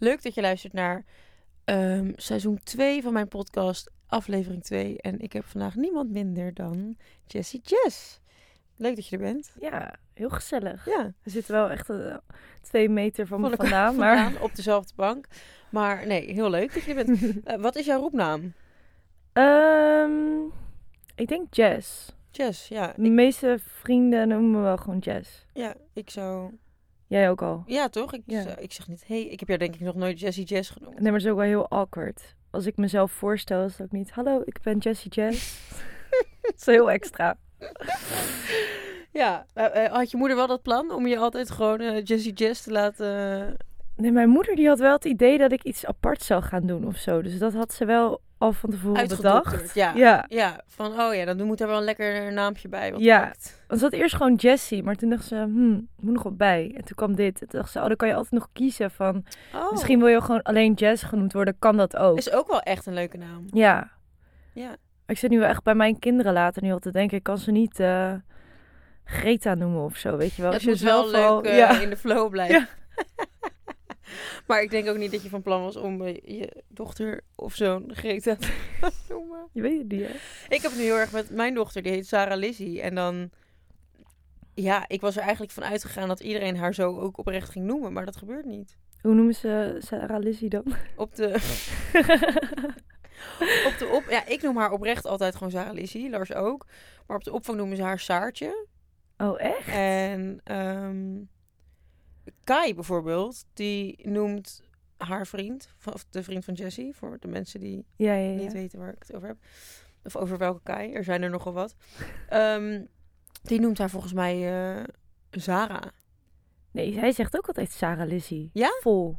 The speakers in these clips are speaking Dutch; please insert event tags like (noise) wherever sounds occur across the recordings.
Leuk dat je luistert naar ehm, seizoen 2 van mijn podcast, aflevering 2. En ik heb vandaag niemand minder dan Jessie Jess. Leuk dat je er bent. Ja, heel gezellig. Ja, We zitten wel echt eh, twee meter van me Van (laughs) vandaan, maar vandaan, op dezelfde bank. Maar nee, heel leuk dat je er bent. (laughs) Eh, wat is jouw roepnaam? Ehm, ik denk Jess. Jess, ja. De meeste vrienden noemen me wel gewoon Jess. Ja, ik zou... Jij ook al. Ja, toch? Ik, Ja. ik zeg niet, hey, ik heb jou denk ik nog nooit Jessie Jess genoemd. Nee, maar het is ook wel heel awkward. Als ik mezelf voorstel, is het ook niet... Hallo, ik ben Jessie Jess. (laughs) Het is heel extra. Ja, eh, eh, had je moeder wel dat plan om je altijd gewoon eh, Jessie Jess te laten... Nee, mijn moeder die had wel het idee dat ik iets apart zou gaan doen of zo. Dus dat had ze wel al van tevoren bedacht. ja. ja. Ja, van oh ja, dan moet er wel een lekker naampje bij. Wat Ja. Want ze had eerst gewoon Jessie, maar toen dacht ze, hmm, moet nog wat bij. En toen kwam dit. En toen dacht ze, oh, dan kan je altijd nog kiezen van... Oh, Misschien wil je gewoon alleen Jess genoemd worden, kan dat ook. is ook wel echt een leuke naam. Ja. Ja. Ik zit nu wel echt bij mijn kinderen later nu al te denken, ik kan ze niet eh, Greta noemen of zo, weet je wel. Het Als moet wel al- leuk eh, ja. in de flow blijven. (laughs) (laughs) maar ik denk ook niet dat je van plan was om eh, je dochter of zo'n Greta te (laughs) noemen. Je weet het niet, hè? Ik heb het nu heel erg met mijn dochter, die heet Sarah Lizzie. En dan, ja, ik was er eigenlijk van uitgegaan dat iedereen haar zo ook oprecht ging noemen. Maar dat gebeurt niet. Hoe noemen ze Sarah Lizzie dan? Op de, (laughs) op de op, ja, ik noem haar oprecht altijd gewoon Sarah Lizzie, Lars ook. Maar op de opvang noemen ze haar Saartje. Oh, echt? En ehm, Kai bijvoorbeeld, die noemt haar vriend, of de vriend van Jessie, voor de mensen die Ja, ja, ja. niet weten waar ik het over heb. Of over welke Kai, er zijn er nogal wat. Ehm, die noemt haar volgens mij eh Zara. Nee, hij zegt ook altijd Sarah Lizzie. Ja? Vol.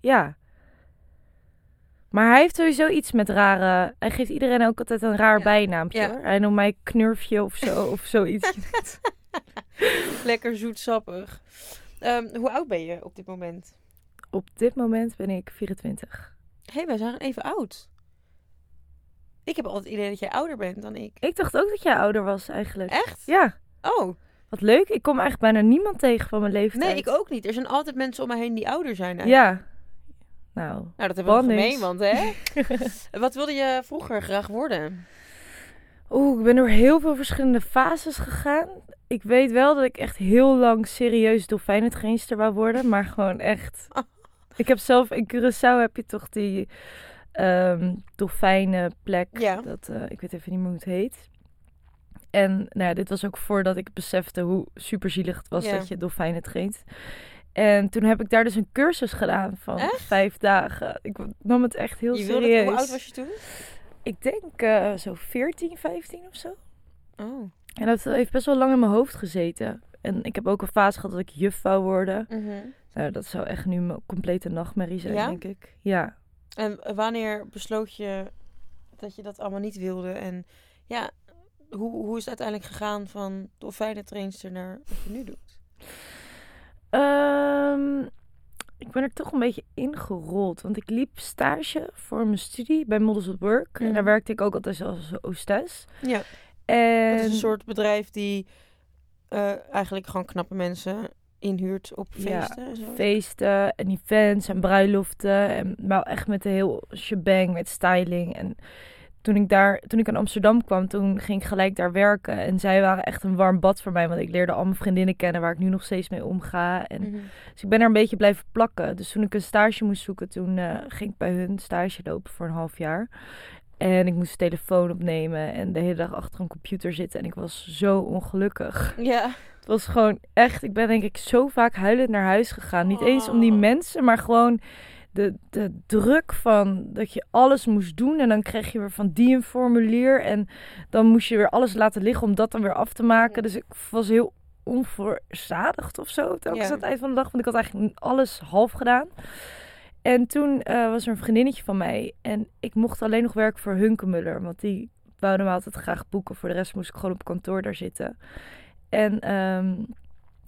Ja. Maar hij heeft sowieso iets met rare... Hij geeft iedereen ook altijd een raar Ja. hoor. Hij noemt mij Knurfje of zo, of zoiets. (laughs) (laughs) Lekker zoetsappig. Ehm, hoe oud ben je op dit moment? Op dit moment ben ik 24. Hé, hey, wij zijn even oud. Ik heb altijd het idee dat jij ouder bent dan ik. Ik dacht ook dat jij ouder was, eigenlijk. Echt? Ja. Oh, Wat leuk. Ik kom eigenlijk bijna niemand tegen van mijn leeftijd. nee, ik ook niet. Er zijn altijd mensen om me heen die ouder zijn. eigenlijk. Ja. Nou, Nou, dat hebben we gemeen, want hè? (laughs) Wat wilde je vroeger graag worden? Oeh, ik ben door heel veel verschillende fases gegaan. Ik weet wel dat ik echt heel lang serieus dolfijnentrainster wou worden, maar gewoon echt. (laughs) Ik heb zelf in Curaçao heb je toch die ehm dolfijnenplek. Ja. Dat, eh, ik weet even niet meer hoe het heet. En nou ja, dit was ook voordat ik besefte hoe superzielig het was Ja. dat je dolfijnen traint. En toen heb ik daar dus een cursus gedaan van Echt? vijf dagen. Ik nam het echt heel je wilde, serieus. hoe oud was je toen? Ik denk eh, zo 14, 15 of zo. Oh. En dat heeft best wel lang in mijn hoofd gezeten. En ik heb ook een fase gehad dat ik juf wou worden. Nou, dat zou echt nu mijn complete nachtmerrie zijn, Ja? denk ik. Ja. En wanneer besloot je dat je dat allemaal niet wilde? En ja, hoe, hoe is het uiteindelijk gegaan van dolfijnentrainster naar wat je nu doet? Ehm, ik ben er toch een beetje ingerold. Want ik liep stage voor mijn studie bij Models at Work. En Mhm. daar werkte ik ook altijd als hostess. Ja. En Dat is een soort bedrijf die eh, eigenlijk gewoon knappe mensen inhuurt op Ja, feesten en zo. feesten en events en bruiloften. En wel echt met een heel shebang met styling. En toen ik daar, toen ik in Amsterdam kwam, toen ging ik gelijk daar werken. En zij waren echt een warm bad voor mij. Want ik leerde al mijn vriendinnen kennen waar ik nu nog steeds mee omga. En, Mhm. Dus ik ben er een beetje blijven plakken. Dus toen ik een stage moest zoeken, toen eh, ging ik bij hun stage lopen voor een half jaar. En ik moest de telefoon opnemen en de hele dag achter een computer zitten. En ik was zo ongelukkig. Ja. Het was gewoon echt, ik ben denk ik zo vaak huilend naar huis gegaan. Niet eens om die Oh. mensen, maar gewoon de, de druk van dat je alles moest doen. En dan kreeg je weer van die een formulier. En dan moest je weer alles laten liggen om dat dan weer af te maken. Dus ik was heel onverzadigd of zo. Telkens Ja. aan het eind van de dag. Want ik had eigenlijk alles half gedaan. En toen eh, was er een vriendinnetje van mij. En ik mocht alleen nog werken voor Hunkemuller. Want die wouden me altijd graag boeken. Voor de rest moest ik gewoon op kantoor daar zitten. En ehm,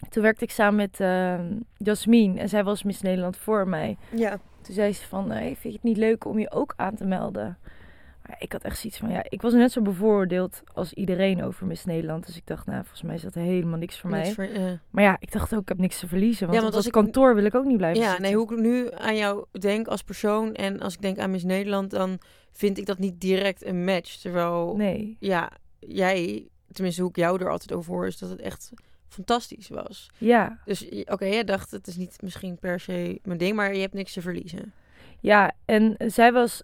toen werkte ik samen met ehm Jasmin. En zij was Miss Nederland voor mij. Ja. Toen zei ze van, hey, vind je het niet leuk om je ook aan te melden? Ja, Ik had echt zoiets van, ja, ik was net zo bevooroordeeld als iedereen over Miss Nederland. Dus ik dacht, nou, volgens mij is dat helemaal niks voor mij. Voor-. Maar ja, ik dacht ook, ik heb niks te verliezen. Want, Ja, want op als dat ik- kantoor wil ik ook niet blijven Ja, zitten. nee, hoe ik nu aan jou denk als persoon en als ik denk aan Miss Nederland, dan vind ik dat niet direct een match. Terwijl, Nee. ja, jij, tenminste hoe ik jou er altijd over hoor, is dat het echt fantastisch was. Ja, Dus oké, jij dacht het is niet misschien per se mijn ding, maar je hebt niks te verliezen. ja. En zij was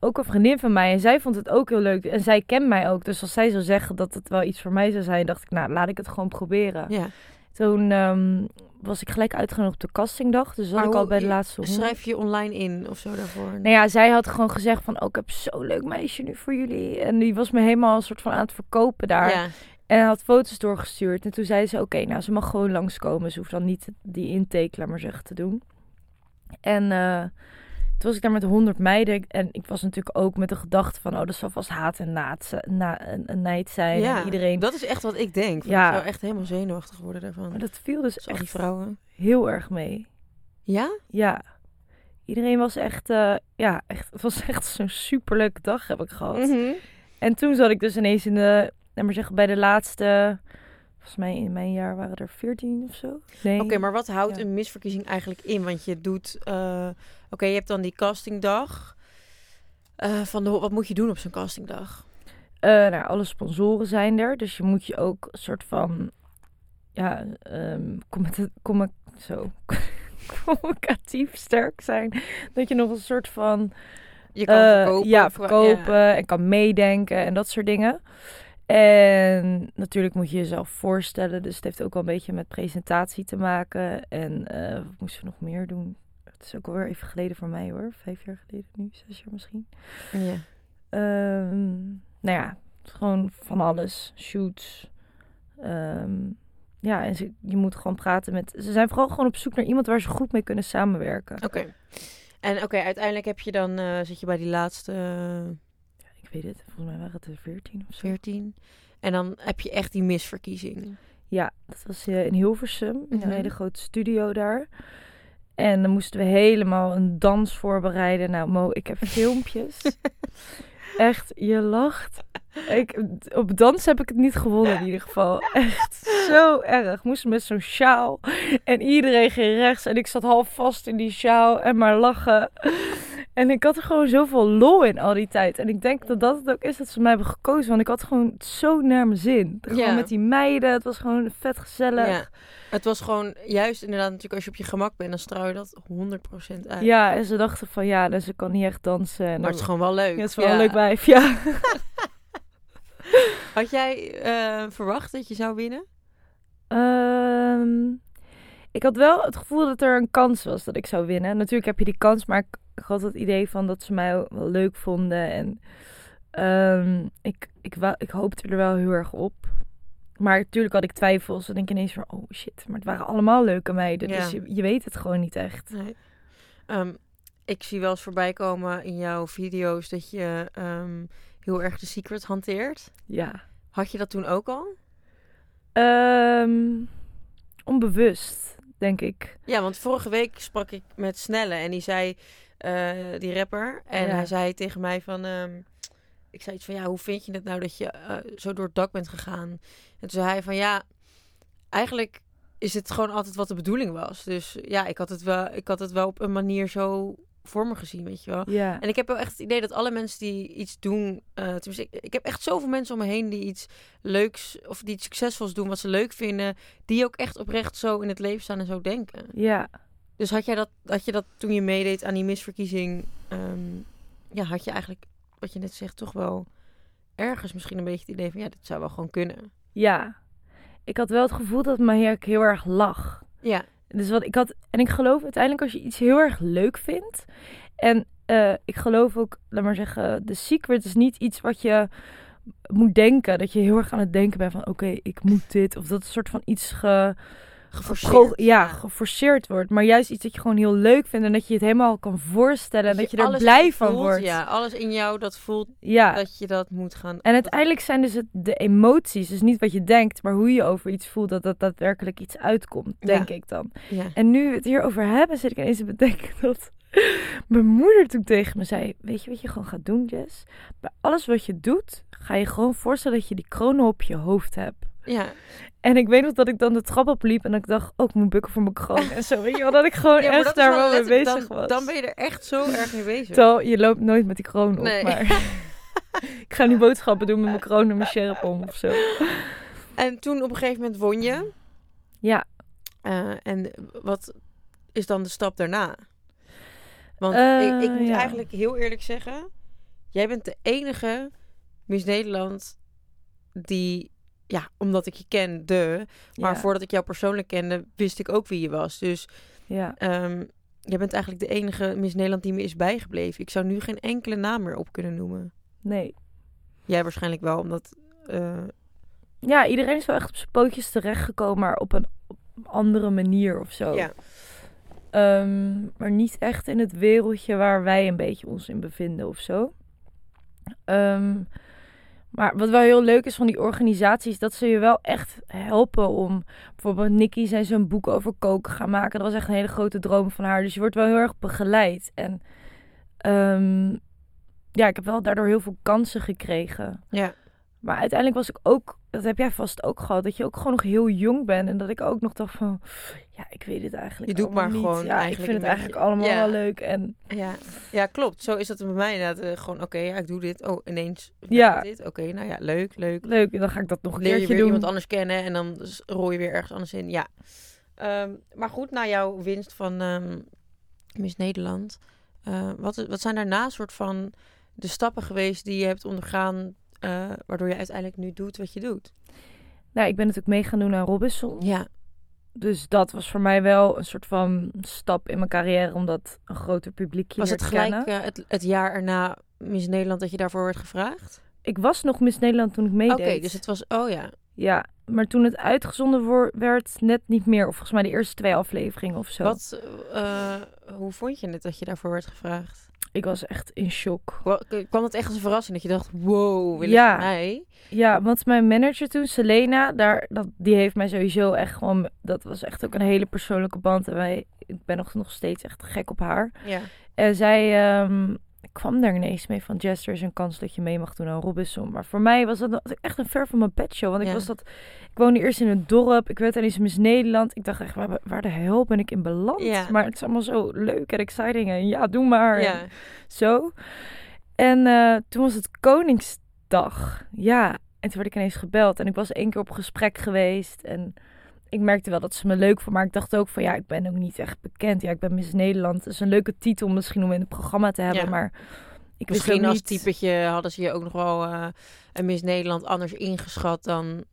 ook een vriendin van mij. En zij vond het ook heel leuk. En zij kent mij ook. Dus als zij zou zeggen dat het wel iets voor mij zou zijn, dacht ik, nou, laat ik het gewoon proberen. Ja. Toen ehm, was ik gelijk uitgenodigd op de castingdag. Dus Maar ik al bij de laatste honderd. Schrijf je online in of zo daarvoor? Nou ja, zij had gewoon gezegd van, oh, ik heb zo'n leuk meisje nu voor jullie. En die was me helemaal een soort van aan het verkopen daar. Ja. En hij had foto's doorgestuurd. En toen zei ze, oké, nou, ze mag gewoon langskomen. Ze hoeft dan niet die intake, laat maar zeggen, te doen. En eh, toen was ik daar met 100 meiden. En ik was natuurlijk ook met de gedachte van, oh, dat zal vast haat en naad, na, nijd zijn. ja, En iedereen... dat is echt wat ik denk. Ja. Ik zou echt helemaal zenuwachtig worden daarvan. Maar dat viel dus Dus die echt vrouwen. heel erg mee. Ja? Ja. Iedereen was echt, eh, ja, echt, het was echt zo'n superleuke dag heb ik gehad. Mhm. En toen zat ik dus ineens in de, laat maar zeggen, bij de laatste, volgens mij in mijn jaar waren er 14 of zo. Nee. Oké, maar wat houdt Ja. een misverkiezing eigenlijk in? Want je doet... eh, Oké, je hebt dan die castingdag. Eh, van de, wat moet je doen op zo'n castingdag? Eh, nou, alle sponsoren zijn er, dus je moet je ook een soort van, ja, ehm commenta- commu- zo, (laughs) communicatief sterk zijn. Dat je nog een soort van Je kan verkopen. Ja, verkopen en kan meedenken en dat soort dingen. En natuurlijk moet je jezelf voorstellen. Dus het heeft ook wel een beetje met presentatie te maken. En eh, wat moesten we nog meer doen? Het is ook alweer even geleden voor mij hoor. Vijf jaar geleden nu, zes jaar misschien. Ja. Ehm, nou ja, het is gewoon van alles. Shoots. Ehm, ja, en ze, je moet gewoon praten met... Ze zijn vooral gewoon op zoek naar iemand waar ze goed mee kunnen samenwerken. Oké. En oké, uiteindelijk heb je dan... eh, zit je bij die laatste weet het, volgens mij waren het er veertien of zo. 14. En dan heb je echt die misverkiezing. Ja, dat was eh, in Hilversum, in Mhm. een hele grote studio daar. En dan moesten we helemaal een dans voorbereiden. Nou, Mo, ik heb filmpjes. (laughs) Echt, je lacht. Ik, op dans heb ik het niet gewonnen in ieder geval. Echt zo erg. Moesten met zo'n sjaal. En iedereen ging rechts. En ik zat half vast in die sjaal en maar lachen. En ik had er gewoon zoveel lol in al die tijd. En ik denk dat dat het ook is dat ze mij hebben gekozen. Want ik had gewoon zo naar mijn zin. Gewoon Ja. met die meiden. Het was gewoon vet gezellig. Ja. Het was gewoon juist inderdaad natuurlijk als je op je gemak bent, dan straal je dat 100% uit. Ja, en ze dachten van ja, dus ze kan niet echt dansen. En Maar dan- het is gewoon wel leuk. Ja, het is wel een leuk wijf, ja. (laughs) Had jij eh, verwacht dat je zou winnen? Ehm, ik had wel het gevoel dat er een kans was dat ik zou winnen. Natuurlijk heb je die kans, maar ik, ik had het idee van dat ze mij wel leuk vonden. En ehm, ik, ik, wou, ik hoopte er wel heel erg op. Maar natuurlijk had ik twijfels. Dan denk je ineens van, oh shit, maar het waren allemaal leuke meiden. Ja. Dus je, je weet het gewoon niet echt. Nee. Ehm, ik zie wel eens voorbij komen in jouw video's dat je ehm, heel erg de secret hanteert. Ja. Had je dat toen ook al? Onbewust, denk ik. Ja, want vorige week sprak ik met Snelle en die zei, eh, die rapper, en Ja. hij zei tegen mij van, ehm, ik zei iets van, ja, hoe vind je het nou dat je eh, zo door het dak bent gegaan? En toen zei hij van, ja, eigenlijk is het gewoon altijd wat de bedoeling was. Dus ja, ik had het wel, ik had het wel op een manier zo voor me gezien, weet je wel. Ja. En ik heb wel echt het idee dat alle mensen die iets doen. eh tenminste, ik, ik heb echt zoveel mensen om me heen die iets leuks of die iets succesvols doen wat ze leuk vinden. Die ook echt oprecht zo in het leven staan en zo denken. Ja. Dus had jij dat, had je dat toen je meedeed aan die misverkiezing. ehm, ja, had je eigenlijk, wat je net zegt, toch wel ergens misschien een beetje het idee van ja, dit zou wel gewoon kunnen. Ja. Ik had wel het gevoel dat me heel, heel erg lag. Ja, Dus wat ik had, en ik geloof uiteindelijk als je iets heel erg leuk vindt. En eh, ik geloof ook, laat maar zeggen, de secret is niet iets wat je moet denken. Dat je heel erg aan het denken bent van, oké, ik moet dit. Of dat soort van iets ge, geforceerd. ja, geforceerd wordt. Maar juist iets dat je gewoon heel leuk vindt en dat je het helemaal kan voorstellen. En dat je, er blij van voelt, wordt. Ja, alles in jou dat voelt ja. dat je dat moet gaan. En uiteindelijk zijn dus het, de emoties, dus niet wat je denkt, maar hoe je over iets voelt, dat dat daadwerkelijk iets uitkomt, Ja. denk ik dan. Ja. En nu we het hierover hebben, zit ik ineens te bedenken (laughs) dat mijn moeder toen tegen me zei: Weet je wat je gewoon gaat doen, Jess? Bij alles wat je doet, ga je gewoon voorstellen dat je die kroon op je hoofd hebt. Ja. En ik weet nog dat ik dan de trap opliep en dat ik dacht: Oh, ik moet bukken voor mijn kroon. En zo, weet je wel, dat ik gewoon Ja, echt daar wel mee bezig dan, was. Dan ben je er echt zo erg mee bezig. Terwijl je loopt nooit met die kroon op, Nee. maar (laughs) ik ga nu boodschappen doen met mijn kroon en mijn (laughs) sjerp om of zo. En toen op een gegeven moment won je. Ja, Eh, en wat is dan de stap daarna? Want Eh, ik, ik moet ja. eigenlijk heel eerlijk zeggen... Jij bent de enige Miss Nederland die... Ja, omdat ik je ken, de. Maar ja, voordat ik jou persoonlijk kende, wist ik ook wie je was. Dus ja. ehm, jij bent eigenlijk de enige Miss Nederland die me is bijgebleven. Ik zou nu geen enkele naam meer op kunnen noemen. Nee. Jij waarschijnlijk wel, omdat... eh, Ja, iedereen is wel echt op zijn pootjes terechtgekomen, maar op een op andere manier of zo. ja. Ehm, maar niet echt in het wereldje waar wij een beetje ons in bevinden of zo. Ehm, maar wat wel heel leuk is van die organisaties, dat ze je wel echt helpen om... Bijvoorbeeld Nikki zijn zo'n boek over koken gaan maken. Dat was echt een hele grote droom van haar. Dus je wordt wel heel erg begeleid. En ehm, ja, ik heb wel daardoor heel veel kansen gekregen. Ja. Maar uiteindelijk was ik ook, dat heb jij vast ook gehad, dat je ook gewoon nog heel jong bent. En dat ik ook nog dacht van, ja, ik weet het eigenlijk Je doet maar niet. gewoon Ja, ik vind het eigenlijk beetje- allemaal Ja. wel leuk. En Ja. ja, klopt. Zo is dat bij mij inderdaad. eh, gewoon, oké, ja, ik doe dit. Oh, ineens. Ja. Dit. Oké, nou ja, leuk, leuk. leuk, en dan ga ik dat nog een Leer je weer doen. iemand anders kennen en dan rol je weer ergens anders in. Ja. Ehm, maar goed, na jouw winst van ehm, Miss Nederland. eh, wat, wat zijn daarna soort van de stappen geweest die je hebt ondergaan... eh, waardoor je uiteindelijk nu doet wat je doet? Nou, ik ben natuurlijk mee gaan doen aan Robinson. Ja, Dus dat was voor mij wel een soort van stap in mijn carrière, omdat een groter publiekje was het gelijk eh, het, het jaar erna Miss Nederland dat je daarvoor werd gevraagd? Ik was nog Miss Nederland toen ik Oké, meedeed. dus het was... Oh ja. Ja, maar toen het uitgezonden werd, net niet meer. Of volgens mij de eerste twee afleveringen of zo. Wat, eh, hoe vond je het dat je daarvoor werd gevraagd? Ik was echt in shock. Kwa- Kwam het echt als een verrassing dat je dacht, wow, wil Ja. mij? Ja, want mijn manager toen, Selena, daar, dat, die heeft mij sowieso echt gewoon... Dat was echt ook een hele persoonlijke band. En wij, ik ben nog, nog steeds echt gek op haar. Ja. En zij ehm, kwam daar ineens mee van... Jess, er is een kans dat je mee mag doen aan Robinson. Maar voor mij was dat echt een ver van mijn pedshow. Want ik Ja. was dat... Ik woonde eerst in een dorp. Ik werd ineens Miss Nederland. Ik dacht echt, waar, waar de hel ben ik in beland? Ja. Maar het is allemaal zo leuk en exciting. En ja, doe maar. ja. En zo. En eh, toen was het Koningsdag. Ja. En toen werd ik ineens gebeld. En ik was één keer op gesprek geweest. En ik merkte wel dat ze me leuk vond. Maar ik dacht ook van ja, ik ben ook niet echt bekend. Ja, ik ben Miss Nederland. Dat is een leuke titel misschien om in het programma te hebben. Ja. Maar ik wist Misschien als niet... typetje hadden ze je ook nog wel eh, een Miss Nederland anders ingeschat dan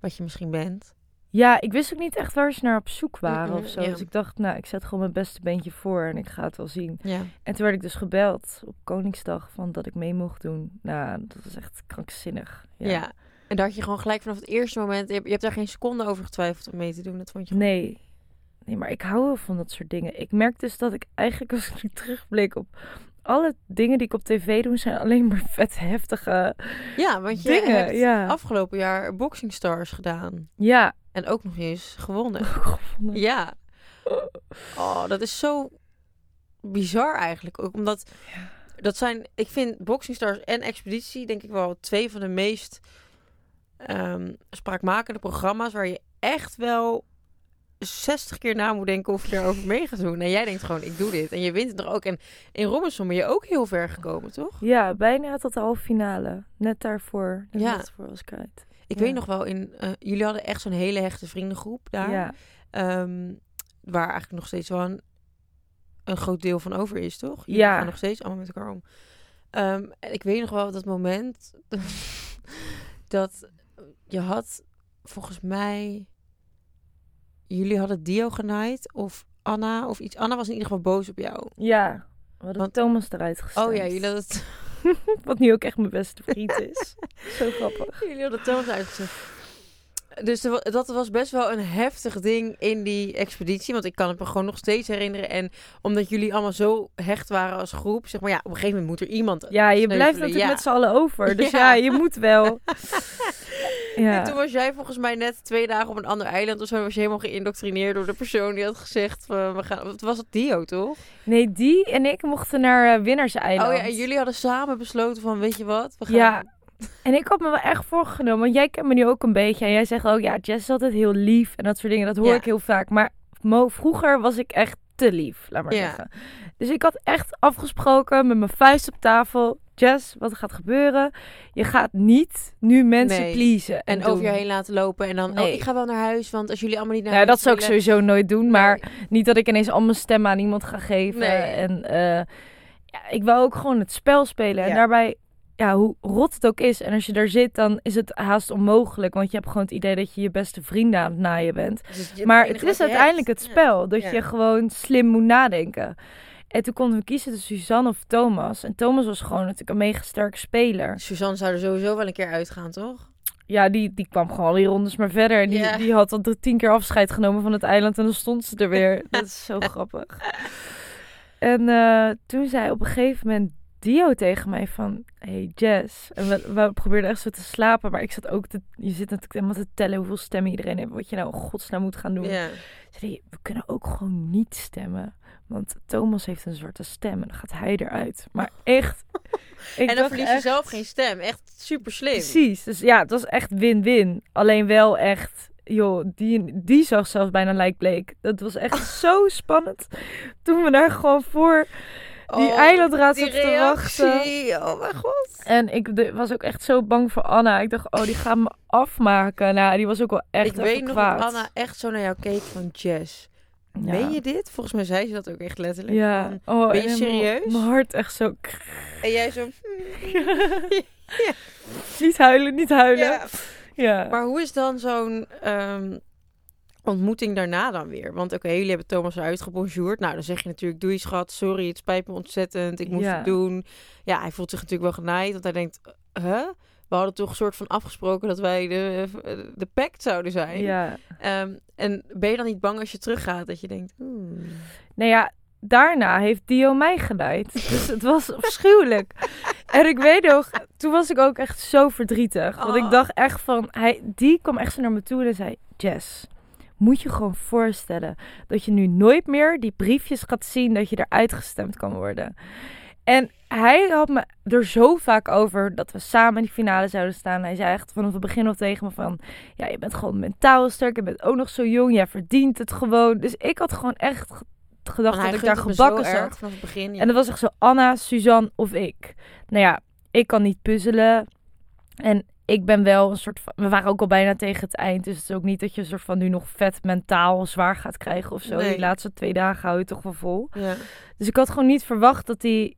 wat je misschien bent. Ja, ik wist ook niet echt waar ze naar op zoek waren Mm-mm, of zo. ja. Dus ik dacht, nou, ik zet gewoon mijn beste beentje voor. En ik ga het wel zien. Ja. En toen werd ik dus gebeld op Koningsdag van dat ik mee mocht doen. Nou, dat was echt krankzinnig. ja. En had je gewoon gelijk vanaf het eerste moment... Je hebt, je hebt daar geen seconde over getwijfeld om mee te doen. Dat vond je gewoon... Nee. Nee, maar ik hou wel van dat soort dingen. Ik merk dus dat ik eigenlijk (laughs) als ik nu terugblik op alle dingen die ik op tv doe, zijn alleen maar (laughs) vet heftige Ja, want je dingen. hebt ja. afgelopen jaar Boxing Stars gedaan. Ja. En ook nog eens gewonnen. (laughs) Gevonden. Ja. Oh, dat is zo bizar eigenlijk. Ook omdat dat zijn, ik vind Boxing Stars en Expeditie denk ik wel twee van de meest ehm, spraakmakende programma's waar je echt wel 60 keer na moet denken of je erover mee gaat doen. En jij denkt gewoon, ik doe dit. En je wint het er ook. En in Robinson ben je ook heel ver gekomen, toch? Ja, bijna tot de halve finale. Net daarvoor. Net Ja. daarvoor was ik uit. Ik Ja. weet nog wel, in, eh, jullie hadden echt zo'n hele hechte vriendengroep daar. Ja. Ehm, waar eigenlijk nog steeds wel een, een groot deel van over is, toch? Jullie Ja. gaan nog steeds allemaal met elkaar om. Ehm, en ik weet nog wel dat moment (laughs) dat je had, volgens mij, jullie hadden Diogenite of Anna of iets. Anna was in ieder geval boos op jou. Ja. We hadden Want- Thomas eruit gestemd. Oh ja, jullie hadden, het, (laughs) Wat nu ook echt mijn beste vriend is. (laughs) Zo grappig. jullie hadden Thomas uitgezet. Dus dat was best wel een heftig ding in die expeditie. Want ik kan het me gewoon nog steeds herinneren. En omdat jullie allemaal zo hecht waren als groep. Zeg maar ja, op een gegeven moment moet er iemand Ja, je blijft natuurlijk Ja. met z'n allen over. Dus (laughs) Ja. ja, je moet wel. (laughs) Ja. En toen was jij volgens mij net twee dagen op een ander eiland of zo. Was je helemaal geïndoctrineerd door de persoon die had gezegd: we gaan. Wat was het Dio toch? Nee, die en ik mochten naar uh, Winnerseiland. Oh ja, en jullie hadden samen besloten van: weet je wat? We gaan. Ja. En ik had me wel echt voorgenomen, want jij kent me nu ook een beetje. En jij zegt ook, ja, Jess is altijd heel lief en dat soort dingen. Dat hoor Ja. ik heel vaak. Maar Mo, vroeger was ik echt te lief, laat maar Ja. zeggen. Dus ik had echt afgesproken met mijn vuist op tafel. Jess, wat gaat gebeuren? Je gaat niet nu mensen Nee. pleasen. En over je heen laten lopen. En dan, Nee. oh, ik ga wel naar huis. Want als jullie allemaal niet naar Nou, huis dat zou ik sowieso nooit doen. Maar niet dat ik ineens al mijn stem aan iemand ga geven. Nee. En eh, ja, ik wou ook gewoon het spel spelen. En daarbij, ja, hoe rot het ook is. En als je daar zit, dan is het haast onmogelijk. Want je hebt gewoon het idee dat je je beste vrienden aan het naaien bent. Dus Maar het is uiteindelijk hebt. het spel. Dat Ja. je gewoon slim moet nadenken. En toen konden we kiezen tussen Suzanne of Thomas. En Thomas was gewoon natuurlijk een mega sterke speler. Suzanne zou er sowieso wel een keer uitgaan, toch? Ja, die, die kwam gewoon die rondes maar verder. En die, Ja. die had al tien keer afscheid genomen van het eiland en dan stond ze er weer. (laughs) Dat is zo grappig. En eh, toen zei op een gegeven moment Dio tegen mij van... Hey Jess. En we, we probeerden echt zo te slapen. Maar ik zat ook te... Je zit natuurlijk helemaal te tellen hoeveel stemmen iedereen heeft. Wat je nou godsnaam moet gaan doen. Ja. Zei we kunnen ook gewoon niet stemmen. Want Thomas heeft een zwarte stem en dan gaat hij eruit. Maar echt... (laughs) ik En dan verlies je echt- zelf geen stem. Echt super slim. Precies. Dus ja, het was echt win-win. Alleen wel echt, joh, die, die zag zelfs bijna lijkbleek. Dat was echt (laughs) zo spannend. Toen we daar gewoon voor die Oh, eilandraad zaten te wachten. Oh mijn god. En ik de- was ook echt zo bang voor Anna. Ik dacht, oh, die gaat me afmaken. Nou, die was ook wel echt ik weet nog kwaad. dat Anna echt zo naar jou keek van Jess. Ja. Meen je dit? Volgens mij zei ze dat ook echt letterlijk. Ja. Van- Oh, Ben je serieus? Mijn hart echt zo... En jij zo... (laughs) niet huilen, niet huilen. Ja. Ja. Maar hoe is dan zo'n ehm, ontmoeting daarna dan weer? Want oké, jullie hebben Thomas eruit gebonjourd. Nou, dan zeg je natuurlijk, doei schat, sorry, het spijt me ontzettend, ik moest Ja. het doen. Ja, hij voelt zich natuurlijk wel genaaid, want hij denkt, huh? We hadden toch een soort van afgesproken dat wij de, de pact zouden zijn. ja. Ehm, en ben je dan niet bang als je teruggaat, dat je denkt, hmm, Nou ja, daarna heeft Dio mij geleid. (laughs) Dus het was afschuwelijk. En ik weet nog, toen was ik ook echt zo verdrietig. Want Oh. ik dacht echt van, hij, die kwam echt zo naar me toe en zei, Jess, moet je gewoon voorstellen dat je nu nooit meer die briefjes gaat zien dat je eruit gestemd kan worden. En hij had me er zo vaak over dat we samen in die finale zouden staan. Hij zei echt vanaf het begin al tegen me van... Ja, je bent gewoon mentaal sterk. Je bent ook nog zo jong. Jij verdient het gewoon. Dus ik had gewoon echt ge- gedacht dat ik daar gebakken zat. erg begin. Ja. En dat was echt zo Anna, Suzanne of ik. Nou ja, ik kan niet puzzelen. En ik ben wel een soort van... We waren ook al bijna tegen het eind. Dus het is ook niet dat je een soort van nu nog vet mentaal zwaar gaat krijgen of zo. Nee. Die laatste twee dagen hou je toch wel vol. ja. Dus ik had gewoon niet verwacht dat hij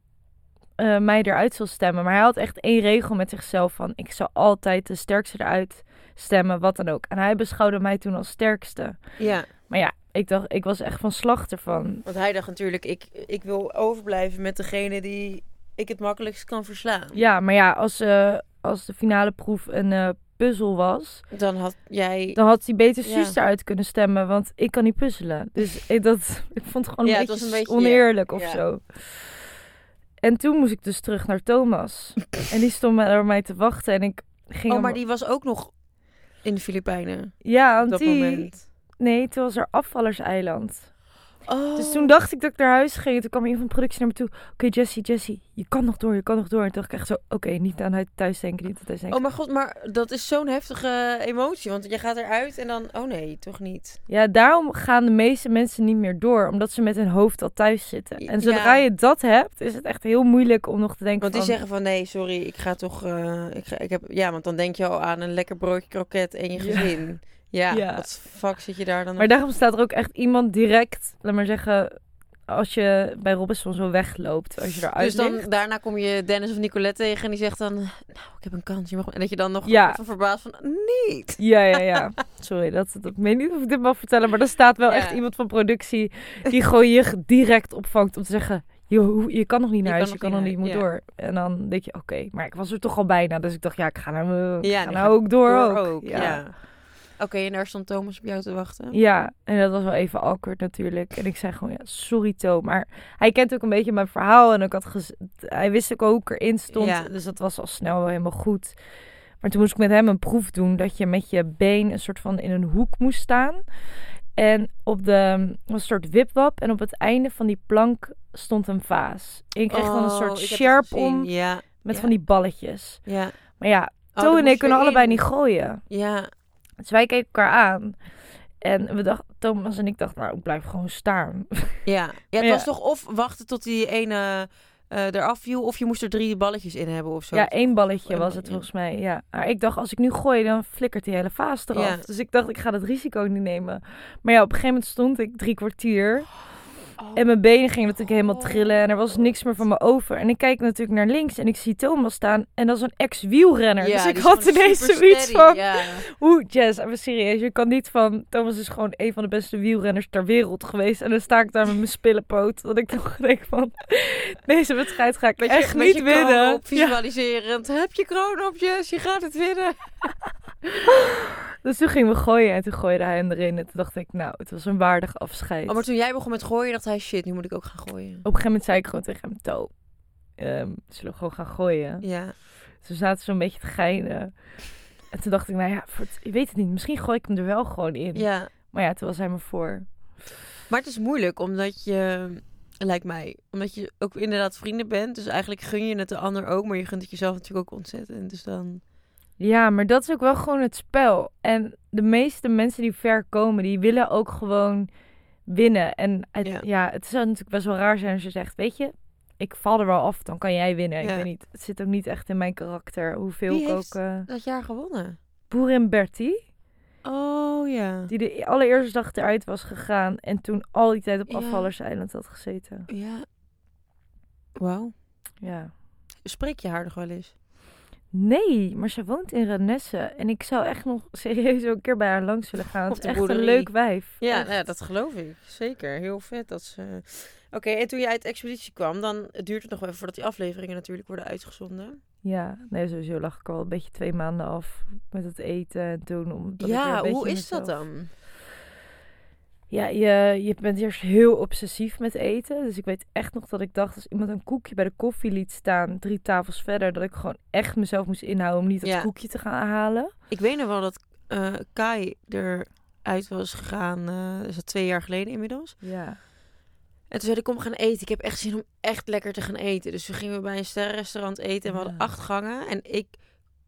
eh, mij eruit zou stemmen. Maar hij had echt één regel met zichzelf van... Ik zou altijd de sterkste eruit stemmen, wat dan ook. En hij beschouwde mij toen als sterkste. ja, Maar ja, ik dacht, ik was echt van slag ervan. want hij dacht natuurlijk, ik, ik wil overblijven met degene die ik het makkelijkst kan verslaan. Ja, maar ja, als, eh, als de finale proef een eh, puzzel was... Dan had jij... dan had hij beter Ja. Suus eruit kunnen stemmen. Want ik kan niet puzzelen. Dus (laughs) ik, dat, ik vond het gewoon Ja, een, beetje een beetje- oneerlijk of zo. En toen moest ik dus terug naar Thomas. (laughs) en die stond naar mij te wachten. En ik ging Oh, maar die was ook nog in de Filipijnen Ja, op dat die... moment. Nee, toen was er afvallerseiland. Oh. Dus toen dacht ik dat ik naar huis ging. En toen kwam iemand van productie naar me toe. Oké, Jessie, Jessie, je kan nog door, je kan nog door. En toen dacht ik echt zo, oké, niet aan het thuis denken, niet aan thuis denken. Oh, maar god, maar dat is zo'n heftige emotie. Want je gaat eruit en dan... Oh nee, toch niet. Ja, daarom gaan de meeste mensen niet meer door. Omdat ze met hun hoofd al thuis zitten. En zodra Ja. je dat hebt, is het echt heel moeilijk om nog te denken Want die van... zeggen van nee, sorry, ik ga toch... eh, ik ga, ik heb, ja, want dan denk je al aan een lekker broodje kroket en je gezin. Ja, Ja. wat fuck zit je daar dan Maar op? daarom staat er ook echt iemand direct, laat maar zeggen... Als je bij Robinson zo wegloopt, als je eruit Dus dan, ligt. daarna kom je Dennis of Nicolette tegen en die zegt dan... Nou, ik heb een kans. Je mag... En dat je dan nog Ja. van verbaasd van... Niet! Ja, ja, ja. (laughs) Sorry, dat, dat, ik weet niet of ik dit mag vertellen, maar er staat wel Ja. echt iemand van productie die gewoon je direct opvangt om te zeggen, je, je kan nog niet naar Je huis, kan je kan nog niet naar- moet ja. door. En dan denk je, oké, maar ik was er toch al bijna, dus ik dacht, ja, ik ga nou, ik Ja, ga nou ook door, Door ook. ja. Oké, en daar stond Thomas op jou te wachten. Ja, en dat was wel even awkward natuurlijk. En ik zei gewoon, ja, sorry Toom. Maar hij kent ook een beetje mijn verhaal. En ik had gez- hij wist ook hoe ik erin stond. Ja. Dus dat was al snel wel helemaal goed. Maar toen moest ik met hem een proef doen dat je met je been een soort van in een hoek moest staan. En op de een soort wipwap en op het einde van die plank stond een vaas. En je kreeg dan een Oh, soort ik het sjerp om Ja, met ja. van die balletjes. ja. Maar ja, Oh, Toe en ik kunnen allebei in. niet gooien. Ja, Dus wij keken elkaar aan. En we dachten, Thomas en ik dachten, nou, ik blijf gewoon staan. ja. ja (laughs) het Ja. was toch of wachten tot die ene eh eraf viel, of je moest er drie balletjes in hebben of zo. Ja, één balletje was het volgens mij. Ja. Maar ik dacht, als ik nu gooi, dan flikkert die hele vaas eraf. Ja. Dus ik dacht, ik ga dat risico niet nemen. Maar ja, op een gegeven moment stond ik drie kwartier. Oh. En mijn benen gingen natuurlijk helemaal trillen. En er was niks meer van me over. En ik kijk natuurlijk naar links en ik zie Thomas staan. En dat is een ex-wielrenner. Ja, dus ik had ineens zoiets van... Ja. Oeh, Jess, even serieus. Je kan niet van... Thomas is gewoon een van de beste wielrenners ter wereld geweest. En dan sta ik daar met mijn spillenpoot. Dat ik toch denk van... (laughs) Deze wedstrijd ga ik echt je, met niet je winnen. Op, visualiserend. Heb je kroon op, Jess? Je gaat het winnen. (laughs) Dus toen gingen we gooien en toen gooide hij hem erin. En toen dacht ik, nou, het was een waardig afscheid. Oh, maar toen jij begon met gooien, dacht hij, shit, nu moet ik ook gaan gooien. Op een gegeven moment zei ik gewoon tegen hem, To, ehm, zullen we gewoon gaan gooien? Ja. Ze zaten zo'n beetje te geinen. En toen dacht ik, nou ja, voor het, ik weet het niet. Misschien gooi ik hem er wel gewoon in. ja. Maar ja, toen was hij me voor. Maar het is moeilijk, omdat je, lijkt mij, omdat je ook inderdaad vrienden bent. Dus eigenlijk gun je het de ander ook, maar je gunt het jezelf natuurlijk ook ontzettend. Dus dan... Ja, maar dat is ook wel gewoon het spel. En de meeste mensen die ver komen, die willen ook gewoon winnen. En het, Ja. ja. het zou natuurlijk best wel raar zijn als je zegt, weet je, ik val er wel af, dan kan jij winnen. Ik weet niet, het zit ook niet echt in mijn karakter. Hoeveel Wie ik heeft- ook... eh Dat jaar gewonnen. Boerin Bertie, Oh ja. die de allereerste dag eruit was gegaan en toen al die tijd op afvallerseiland had gezeten. Ja. Wauw. Ja. Spreek je haar nog wel eens? Nee, maar ze woont in Renesse. En ik zou echt nog (laughs) serieus ook een keer bij haar langs willen gaan. Het is echt een leuk wijf. Ja, nou ja, dat geloof ik. Zeker. Heel vet dat ze... Oké, en toen jij uit expeditie kwam, dan duurt het nog wel even voordat die afleveringen natuurlijk worden uitgezonden. Ja, nee, sowieso lag ik al een beetje twee maanden af met het eten en toen. Omdat ik weer ja, een beetje hoe is dat dan? Ja, je, je bent eerst heel obsessief met eten. Dus ik weet echt nog dat ik dacht, als iemand een koekje bij de koffie liet staan, drie tafels verder, dat ik gewoon echt mezelf moest inhouden om niet dat Ja. koekje te gaan halen. Ik weet nog wel dat eh, Kai eruit was gegaan, eh is dat twee jaar geleden inmiddels. Ja. En toen zei ik, kom we gaan eten. Ik heb echt zin om echt lekker te gaan eten. Dus toen gingen we bij een sterrenrestaurant eten en we hadden acht gangen. En ik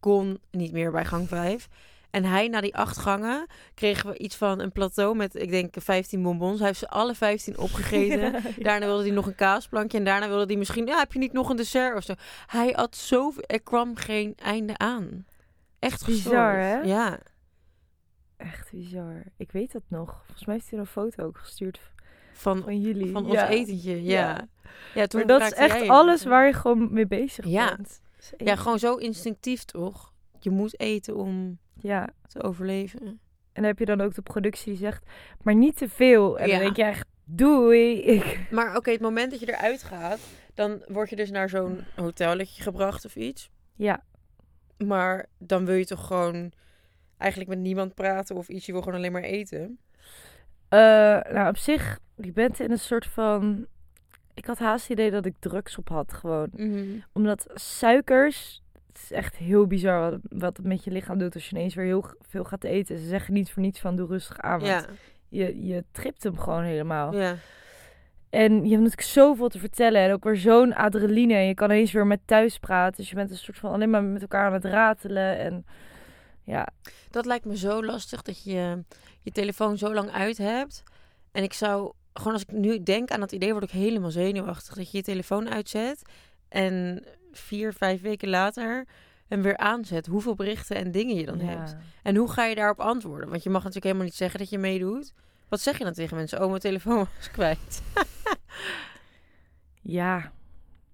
kon niet meer bij gang vijf. En hij, na die acht gangen, kregen we iets van een plateau met, ik denk, 15 bonbons. Hij heeft ze alle 15 opgegeten. (laughs) Daarna wilde hij nog een kaasplankje. En daarna wilde hij misschien, ja, heb je niet nog een dessert of zo? Hij had zoveel, er kwam geen einde aan. Echt Bizar, hè? Ja. Echt bizar. Ik weet dat nog. Volgens mij heeft hij een foto ook gestuurd Van, van jullie. van ons ja. etentje, ja. Ja. toen Maar dat is echt alles waar je gewoon mee bezig bent. Ja, gewoon zo instinctief toch? Je moet eten om Ja. te overleven. En dan heb je dan ook de productie die zegt, maar niet te veel. En Ja. dan denk je echt, doei. Ik... (laughs) Maar oké, het moment dat je eruit gaat, dan word je dus naar zo'n hotelletje gebracht of iets. Ja, Maar dan wil je toch gewoon eigenlijk met niemand praten of iets. Je wil gewoon alleen maar eten. Eh, nou op zich, je bent in een soort van... Ik had haast het idee dat ik drugs op had gewoon. Omdat suikers, het is echt heel bizar wat, wat het met je lichaam doet als je ineens weer heel veel gaat eten. Ze zeggen niet voor niets van doe rustig aan, want Ja, je, je tript hem gewoon helemaal. ja. En je hebt natuurlijk zoveel te vertellen. En ook weer zo'n adrenaline. En je kan ineens weer met thuis praten. Dus je bent een soort van alleen maar met elkaar aan het ratelen. En ja, Dat lijkt me zo lastig dat je je telefoon zo lang uit hebt. En ik zou, gewoon als ik nu denk aan dat idee, word ik helemaal zenuwachtig. Dat je je telefoon uitzet en vier, vijf weken later hem weer aanzet. Hoeveel berichten en dingen je dan ja. hebt. En hoe ga je daarop antwoorden? Want je mag natuurlijk helemaal niet zeggen dat je meedoet. Wat zeg je dan tegen mensen? Oh, mijn telefoon was kwijt. (laughs) Ja,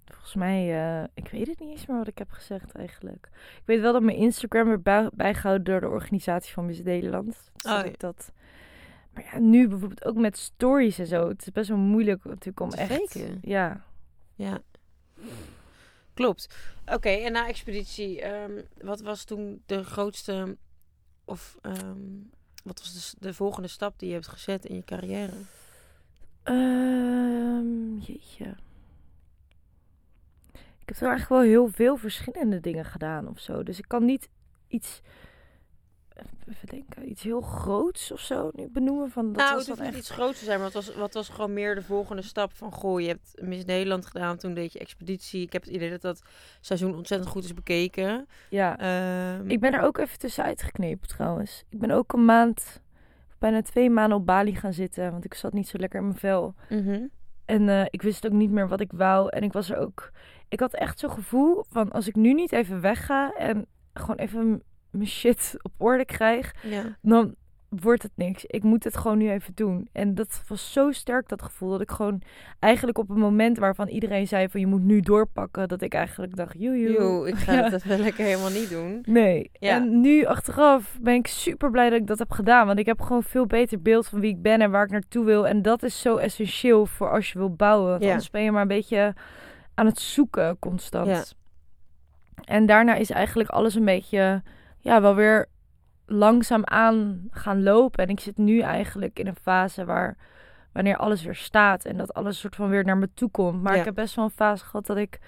volgens mij, eh, ik weet het niet eens meer wat ik heb gezegd eigenlijk. Ik weet wel dat mijn Instagram werd bij, bijgehouden door de organisatie van Miss Nederland. Dus dat Oh, ja. ik dat... Maar ja, nu bijvoorbeeld ook met stories en zo. Het is best wel moeilijk natuurlijk om Te echt... faken. Ja. Ja. Klopt. Oké, en na expeditie, ehm, wat was toen de grootste, of ehm, wat was de, de volgende stap die je hebt gezet in je carrière? Ehm, jeetje. Ik heb er eigenlijk wel heel veel verschillende dingen gedaan of zo. Dus ik kan niet iets, even denken, iets heel groots of zo nu benoemen? Van, dat nou, was het hoeft niet echt... iets groots te zijn, maar het was, wat was gewoon meer de volgende stap van... Goh, je hebt Miss Nederland gedaan, toen deed je expeditie. Ik heb het idee dat dat seizoen ontzettend goed is bekeken. Ja, Ehm, ik ben er ook even tussenuit geknepen trouwens. Ik ben ook een maand, bijna twee maanden op Bali gaan zitten, want ik zat niet zo lekker in mijn vel. mhm. En eh, ik wist ook niet meer wat ik wou. En ik was er ook. Ik had echt zo'n gevoel van als ik nu niet even wegga en gewoon even mijn shit op orde krijg, Ja. dan wordt het niks. Ik moet het gewoon nu even doen. En dat was zo sterk dat gevoel dat ik gewoon eigenlijk op een moment waarvan iedereen zei van je moet nu doorpakken, dat ik eigenlijk dacht joe ik ga Ja. (laughs) dat wel lekker helemaal niet doen. Nee. Ja. En nu achteraf ben ik super blij dat ik dat heb gedaan. Want ik heb gewoon veel beter beeld van wie ik ben en waar ik naartoe wil. En dat is zo essentieel voor als je wil bouwen. Want Ja. anders ben je maar een beetje aan het zoeken constant. Ja. En daarna is eigenlijk alles een beetje, ja, wel weer langzaam aan gaan lopen. En ik zit nu eigenlijk in een fase waar, wanneer alles weer staat en dat alles soort van weer naar me toe komt. Maar Ja. ik heb best wel een fase gehad dat ik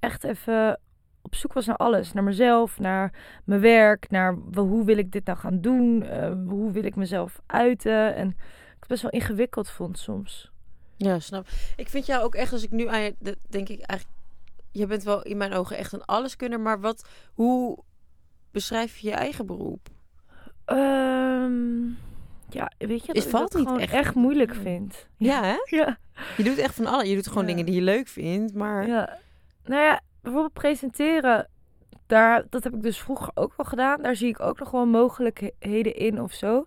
echt even op zoek was naar alles. Naar mezelf, naar mijn werk, naar hoe wil ik dit nou gaan doen? Eh, hoe wil ik mezelf uiten? En ik het best wel ingewikkeld vond soms. Ja, snap. Ik vind jou ook echt, als ik nu aan je, denk ik eigenlijk, je bent wel in mijn ogen echt een alleskunner, maar wat, hoe beschrijf je je eigen beroep? Ehm, ja, weet je, Is- dat ik valt dat niet gewoon echt. echt, moeilijk vind. Ja, hè? (laughs) Ja. Je doet echt van alles. Je doet gewoon Ja. dingen die je leuk vindt, maar... Ja, nou ja, bijvoorbeeld presenteren, daar, dat heb ik dus vroeger ook wel gedaan. Daar zie ik ook nog wel mogelijkheden in of zo.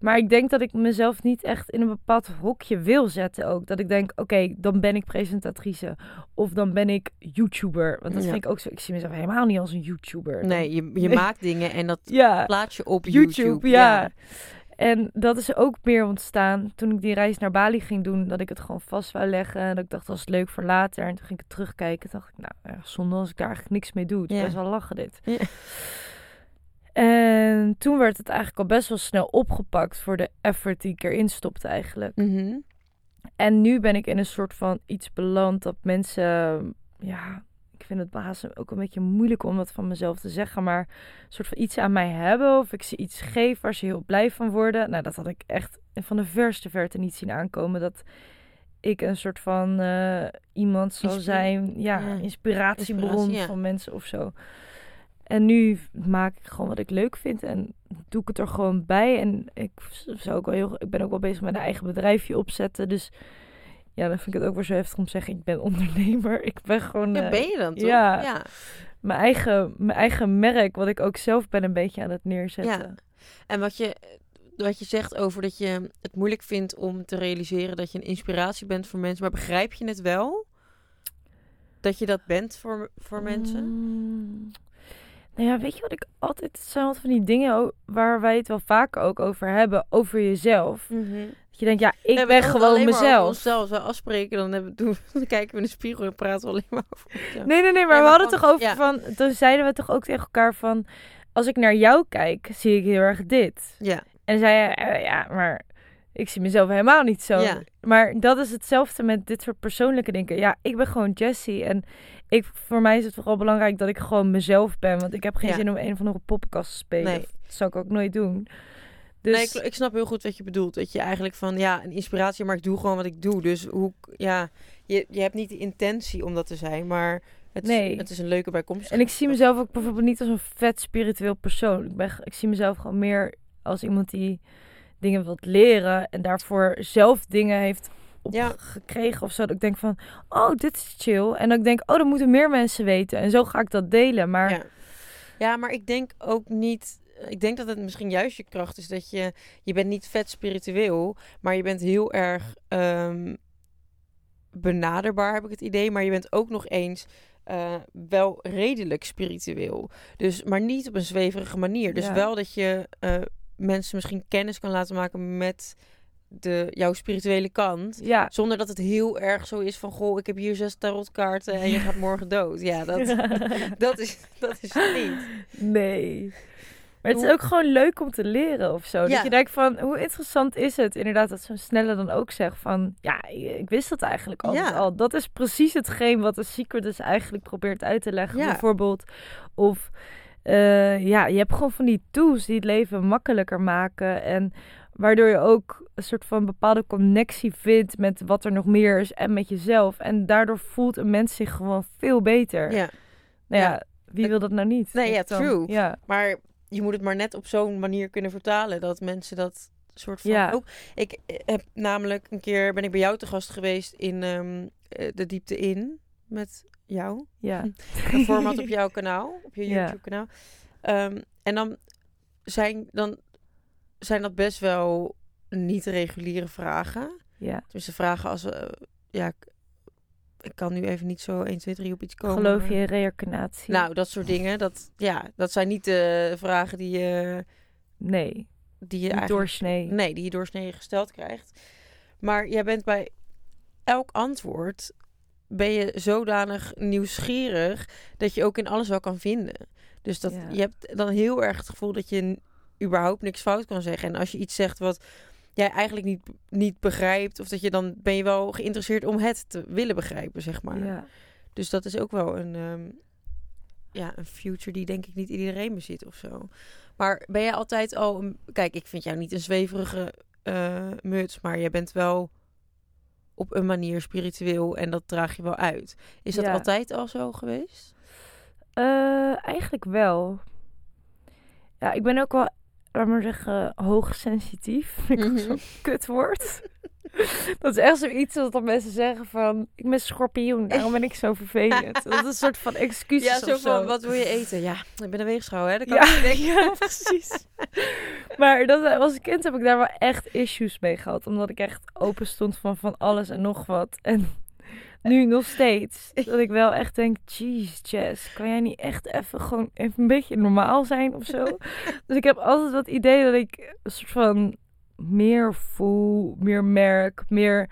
Maar ik denk dat ik mezelf niet echt in een bepaald hokje wil zetten ook. Dat ik denk, oké, dan ben ik presentatrice. Of dan ben ik YouTuber. Want dat Ja. vind ik ook zo. Ik zie mezelf helemaal niet als een YouTuber. Nee, je, je maakt dingen en dat (laughs) Ja, plaats je op YouTube. YouTube, ja. En dat is ook meer ontstaan toen ik die reis naar Bali ging doen. Dat ik het gewoon vast wou leggen. En dat ik dacht, dat is leuk voor later. En toen ging ik het terugkijken. Dacht ik, nou, zonde als ik daar eigenlijk niks mee doe. Het is Ja. best wel lachen dit. En toen werd het eigenlijk al best wel snel opgepakt voor de effort die ik erin stopte eigenlijk. Mhm. En nu ben ik in een soort van iets beland dat mensen, ja, ik vind het baas ook een beetje moeilijk om dat van mezelf te zeggen, maar een soort van iets aan mij hebben of ik ze iets geef waar ze heel blij van worden. Nou, dat had ik echt van de verste verte niet zien aankomen dat ik een soort van eh, iemand zal Inspira- zijn, ja, ja, inspiratiebron inspiratie, ja. van mensen of zo. En nu maak ik gewoon wat ik leuk vind en doe ik het er gewoon bij. En ik, zou ook wel heel, ik ben ook wel bezig met een eigen bedrijfje opzetten. Dus ja, dan vind ik het ook weer zo heftig om te zeggen, ik ben (laughs) ondernemer. Ik ben gewoon Ja, eh, ben je dan toch? ja. ja. mijn, eigen, mijn eigen merk, wat ik ook zelf ben een beetje aan het neerzetten. Ja. En wat je, wat je zegt over dat je het moeilijk vindt om te realiseren dat je een inspiratie bent voor mensen. Maar begrijp je het wel? Dat je dat bent voor, voor mensen? Mm. Nou ja, weet je wat ik altijd... Het zijn altijd van die dingen waar wij het wel vaker ook over hebben. Over jezelf. Mhm. Dat je denkt, ja, We ik ben gewoon mezelf. onszelf. Als we afspreken, dan, hebben, doen, (laughs) dan kijken we in de spiegel en praten we alleen maar over onszelf. Nee, nee, nee, maar Nee, we hadden het toch over ja. van... Toen zeiden we toch ook tegen elkaar van... Als ik naar jou kijk, zie ik heel erg dit. Ja, En dan zei je, eh, ja, maar ik zie mezelf helemaal niet zo. Ja. Maar dat is hetzelfde met dit soort persoonlijke dingen. Ja, ik ben gewoon Jessie. En ik, voor mij is het vooral belangrijk dat ik gewoon mezelf ben. Want ik heb geen Ja. zin om een of andere poppenkast te spelen. Nee. Dat zou ik ook nooit doen. Dus nee, ik, ik snap heel goed wat je bedoelt. Dat je eigenlijk van, ja, een inspiratie, maar ik doe gewoon wat ik doe. Dus hoe, ja, je, je hebt niet de intentie om dat te zijn, maar het, Nee. is, het is een leuke bijkomstigheid. En ik zie mezelf ook bijvoorbeeld niet als een vet spiritueel persoon. Ik, ben, ik zie mezelf gewoon meer als iemand die dingen wilt leren. En daarvoor zelf dingen heeft Ja. opgekregen of zo. Dat ik denk van, oh, dit is chill. En ik denk, oh, dat moeten meer mensen weten. En zo ga ik dat delen. Maar Ja. ja, maar ik denk ook niet. Ik denk dat het misschien juist je kracht is dat je. Je bent niet vet spiritueel, maar je bent heel erg ehm, benaderbaar, heb ik het idee. Maar je bent ook nog eens. eh, wel redelijk spiritueel. Dus, maar niet op een zweverige manier. Dus Ja. wel dat je eh, mensen misschien kennis kan laten maken met de, jouw spirituele kant. ja. Zonder dat het heel erg zo is van... Goh, ik heb hier zes tarotkaarten en je gaat morgen dood. Ja, dat, (laughs) dat, is, dat is het niet. Nee. Maar het is ook gewoon leuk om te leren of zo. Ja. Dat je denkt van, hoe interessant is het? Inderdaad, dat zo'n snelle dan ook zegt van... Ja, ik wist dat eigenlijk altijd Ja. al. Dat is precies hetgeen wat de Secret dus eigenlijk probeert uit te leggen. Ja. Bijvoorbeeld. Of eh, ja, je hebt gewoon van die tools die het leven makkelijker maken. En waardoor je ook een soort van bepaalde connectie vindt met wat er nog meer is en met jezelf. En daardoor voelt een mens zich gewoon veel beter. Ja. Nou ja, Ja. wie wil dat nou niet? Nee, ja, dan- true. Ja, Maar je moet het maar net op zo'n manier kunnen vertalen dat mensen dat soort van Ja. ook. Ik heb namelijk een keer ben ik bij jou te gast geweest in ehm, eh, de diepte in met jou. ja. Een format op (laughs) jouw kanaal, op je. YouTube kanaal. Ehm, en dan zijn dan zijn dat best wel niet reguliere vragen. ja. Dus de vragen als eh, ja, ik, kan nu even niet zo 1 2 3 op iets komen. Geloof je in reïncarnatie? Nou, dat soort dingen, dat ja, dat zijn niet de vragen die je nee, die je eigenlijk doorsnee. Nee, die je doorsnee gesteld krijgt. Maar jij bent bij elk antwoord ben je zodanig nieuwsgierig dat je ook in alles wel kan vinden. Dus dat Ja. je hebt dan heel erg het gevoel dat je überhaupt niks fout kan zeggen. En als je iets zegt wat jij eigenlijk niet, niet begrijpt, of dat je dan ben je wel geïnteresseerd om het te willen begrijpen, zeg maar. Ja. Dus dat is ook wel een, ehm, ja, een future die denk ik niet iedereen bezit of zo. Maar ben jij altijd al... Een, kijk, ik vind jou niet een zweverige eh, muts, maar jij bent wel op een manier spiritueel en dat draag je wel uit. Is dat Ja. altijd al zo geweest? Eh, eigenlijk wel. Ja, ik ben ook wel, laat maar zeggen, hoogsensitief. Vind (laughs) ik Mhm. zo'n kutwoord. (laughs) dat is echt zoiets dat dan mensen zeggen van... Ik ben schorpioen, daarom ben ik zo vervelend. dat is een soort van excuus Ja, of zo van, wat wil je eten? Ja, ik ben een weegschaal, hè? Dat kan Ja, ik denken. (laughs) ja, precies. maar dat, als kind heb ik daar wel echt issues mee gehad. Omdat ik echt open stond van van alles en nog wat. En nu nog steeds. Dat ik wel echt denk, jeez, Jess, kan jij niet echt even gewoon even een beetje normaal zijn of zo? (laughs) dus ik heb altijd wat idee dat ik een soort van meer voel, meer merk, meer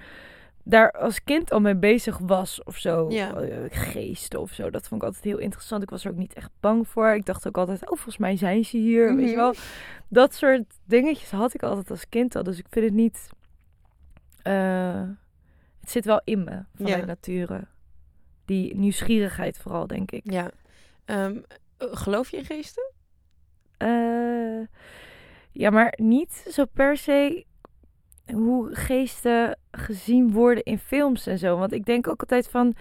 daar als kind al mee bezig was of zo. Ja. Eh, Geesten of zo. Dat vond ik altijd heel interessant. Ik was er ook niet echt bang voor. Ik dacht ook altijd, oh, volgens mij zijn ze hier. Weet je Mhm. wel. Dat soort dingetjes had ik altijd als kind al. Dus ik vind het niet... eh, het zit wel in me, vanuit Ja. nature. Die nieuwsgierigheid vooral, denk ik. Ja. Ehm, eh, geloof je in geesten? Eh, ja, maar niet zo per se hoe geesten gezien worden in films en zo. Want ik denk ook altijd van,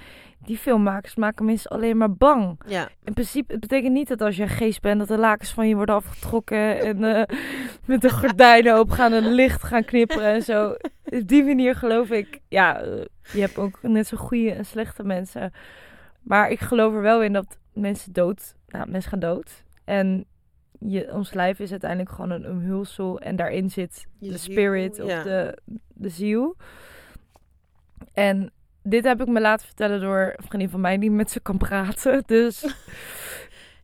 die filmmakers maken mensen alleen maar bang. Ja. In principe, het betekent niet dat als je een geest bent, dat de lakens van je worden afgetrokken en eh, (laughs) met de gordijnen open gaan en licht gaan knipperen en zo. Op die manier geloof ik, ja, eh, je hebt ook net zo goede en slechte mensen. Maar ik geloof er wel in dat mensen dood, nou, mensen gaan dood. En je, ons lijf is uiteindelijk gewoon een omhulsel en daarin zit Je de ziel, spirit of ja. de, de ziel. En dit heb ik me laten vertellen door een vriendin van mij die met ze kan praten. (laughs) Dus (laughs)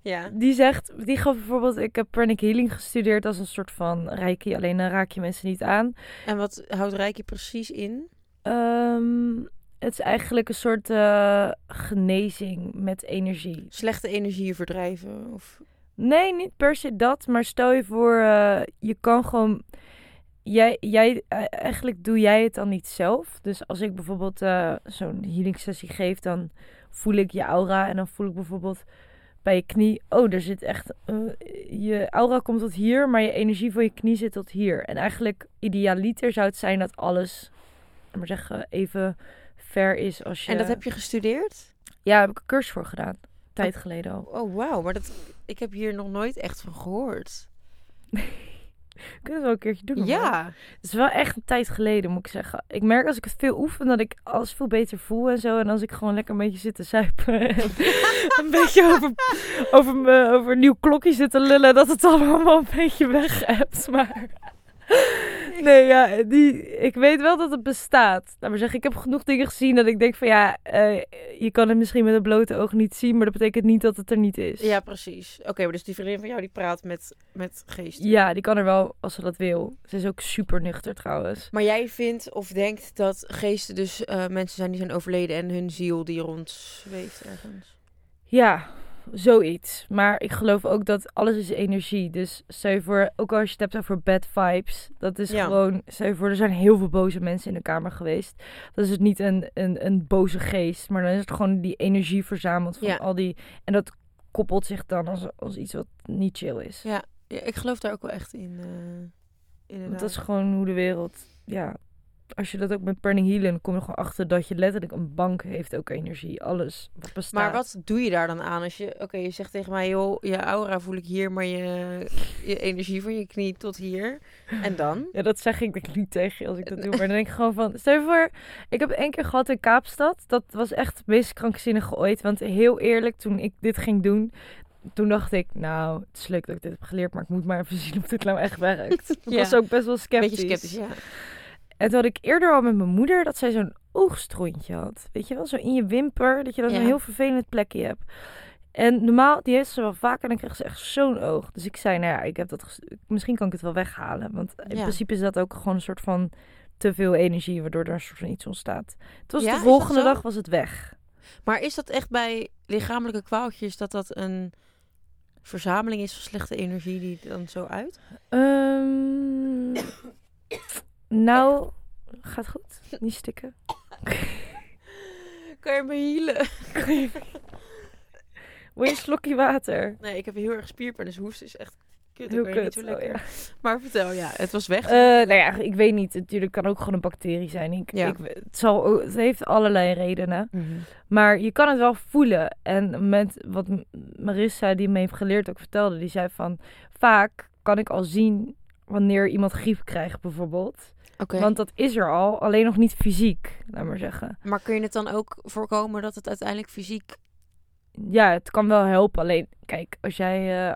Ja. die zegt, die gaf bijvoorbeeld, ik heb pranic healing gestudeerd als een soort van reiki, alleen dan raak je mensen niet aan. En wat houdt Reiki precies in? Ehm, het is eigenlijk een soort eh, genezing met energie. Slechte energieën verdrijven? Of... Nee, niet per se dat. Maar stel je voor, eh, je kan gewoon. Jij, jij, eh, eigenlijk doe jij het dan niet zelf. Dus als ik bijvoorbeeld eh, zo'n healing sessie geef, dan voel ik je aura. En dan voel ik bijvoorbeeld bij je knie. Oh, er zit echt. je aura komt tot hier, maar je energie van je knie zit tot hier. En eigenlijk, idealiter zou het zijn dat alles, maar zeggen, even ver is als je. En dat heb je gestudeerd? Ja, daar heb ik een cursus voor gedaan. Tijd geleden al. Oh, wauw. Maar dat, ik heb hier nog nooit echt van gehoord. (laughs) Kunnen we wel een keertje doen? Ja. Het is wel echt een tijd geleden, moet ik zeggen. Ik merk als ik het veel oefen, dat ik alles veel beter voel en zo. En als ik gewoon lekker een beetje zit te zuipen (laughs) en (laughs) een beetje over, over, me, over een nieuw klokje zit te lullen, dat het allemaal een beetje weg hebt. Maar (laughs) nee, ja, die, ik weet wel dat het bestaat. Laat maar zeggen, ik heb genoeg dingen gezien dat ik denk van ja, eh, je kan het misschien met een blote oog niet zien, maar dat betekent niet dat het er niet is. Ja, precies. Oké, maar dus die vriendin van jou die praat met, met geesten. Ja, die kan er wel als ze dat wil. Ze is ook super nuchter trouwens. Maar jij vindt of denkt dat geesten dus eh, mensen zijn die zijn overleden en hun ziel die rondzweeft ergens? Ja, zoiets. Maar ik geloof ook dat alles is energie. Dus stel je voor, ook als je het hebt over bad vibes. Dat is Ja. gewoon, stel je voor, er zijn heel veel boze mensen in de kamer geweest. Dat is het niet een, een, een boze geest. Maar dan is het gewoon die energie verzameld van Ja. al die... En dat koppelt zich dan als, als iets wat niet chill is. Ja, ja, ik geloof daar ook wel echt in. Want inderdaad. dat is gewoon hoe de wereld, ja. Als je dat ook met Burning Healing, dan kom je gewoon achter dat je letterlijk een bank heeft ook energie. Alles wat bestaat. Maar wat doe je daar dan aan? Als je, oké, je zegt tegen mij, joh, je aura voel ik hier, maar je, je energie van je knie tot hier. En dan? (laughs) Ja, dat zeg ik denk ik niet tegen je als ik dat doe. Maar dan denk ik gewoon van... Stel je voor, ik heb één keer gehad in Kaapstad. Dat was echt het meest krankzinnige ooit. Want heel eerlijk, toen ik dit ging doen... Toen dacht ik, nou, het is leuk dat ik dit heb geleerd. Maar ik moet maar even zien of dit nou echt werkt. (laughs) Ik Ja. was ook best wel sceptisch. Beetje sceptisch, ja. En toen had ik eerder al met mijn moeder dat zij zo'n oogstrontje had. Weet je wel, zo in je wimper. Dat je dan Ja. een heel vervelend plekje hebt. En normaal, die heeft ze wel vaak en dan krijgt ze echt zo'n oog. Dus ik zei, nou ja, ik heb dat, misschien kan ik het wel weghalen. Want in Ja. principe is dat ook gewoon een soort van te veel energie, waardoor er een soort van iets ontstaat. Het was Ja, de volgende dag was het weg. Maar is dat echt bij lichamelijke kwaaltjes dat dat een verzameling is van slechte energie die dan zo uit? Ehm, nou, gaat goed. Niet stikken. (laughs) Kan je me healen? (laughs) Wil je een slokje water? Nee, ik heb heel erg spierpijn, dus hoesten is echt kut. Heel kut. Niet Oh, lekker. ja. Maar vertel, ja, het was weg. Eh, nou ja, ik weet niet. Natuurlijk kan ook gewoon een bacterie zijn. Ik, Ja. ik, het, zal, het heeft allerlei redenen. Mhm. Maar je kan het wel voelen. En met wat Marissa, die me heeft geleerd, ook vertelde, die zei van... Vaak kan ik al zien wanneer iemand griep krijgt, bijvoorbeeld. Want dat is er al, alleen nog niet fysiek, laat maar zeggen. Maar kun je het dan ook voorkomen dat het uiteindelijk fysiek... Ja, het kan wel helpen. Alleen, kijk, als jij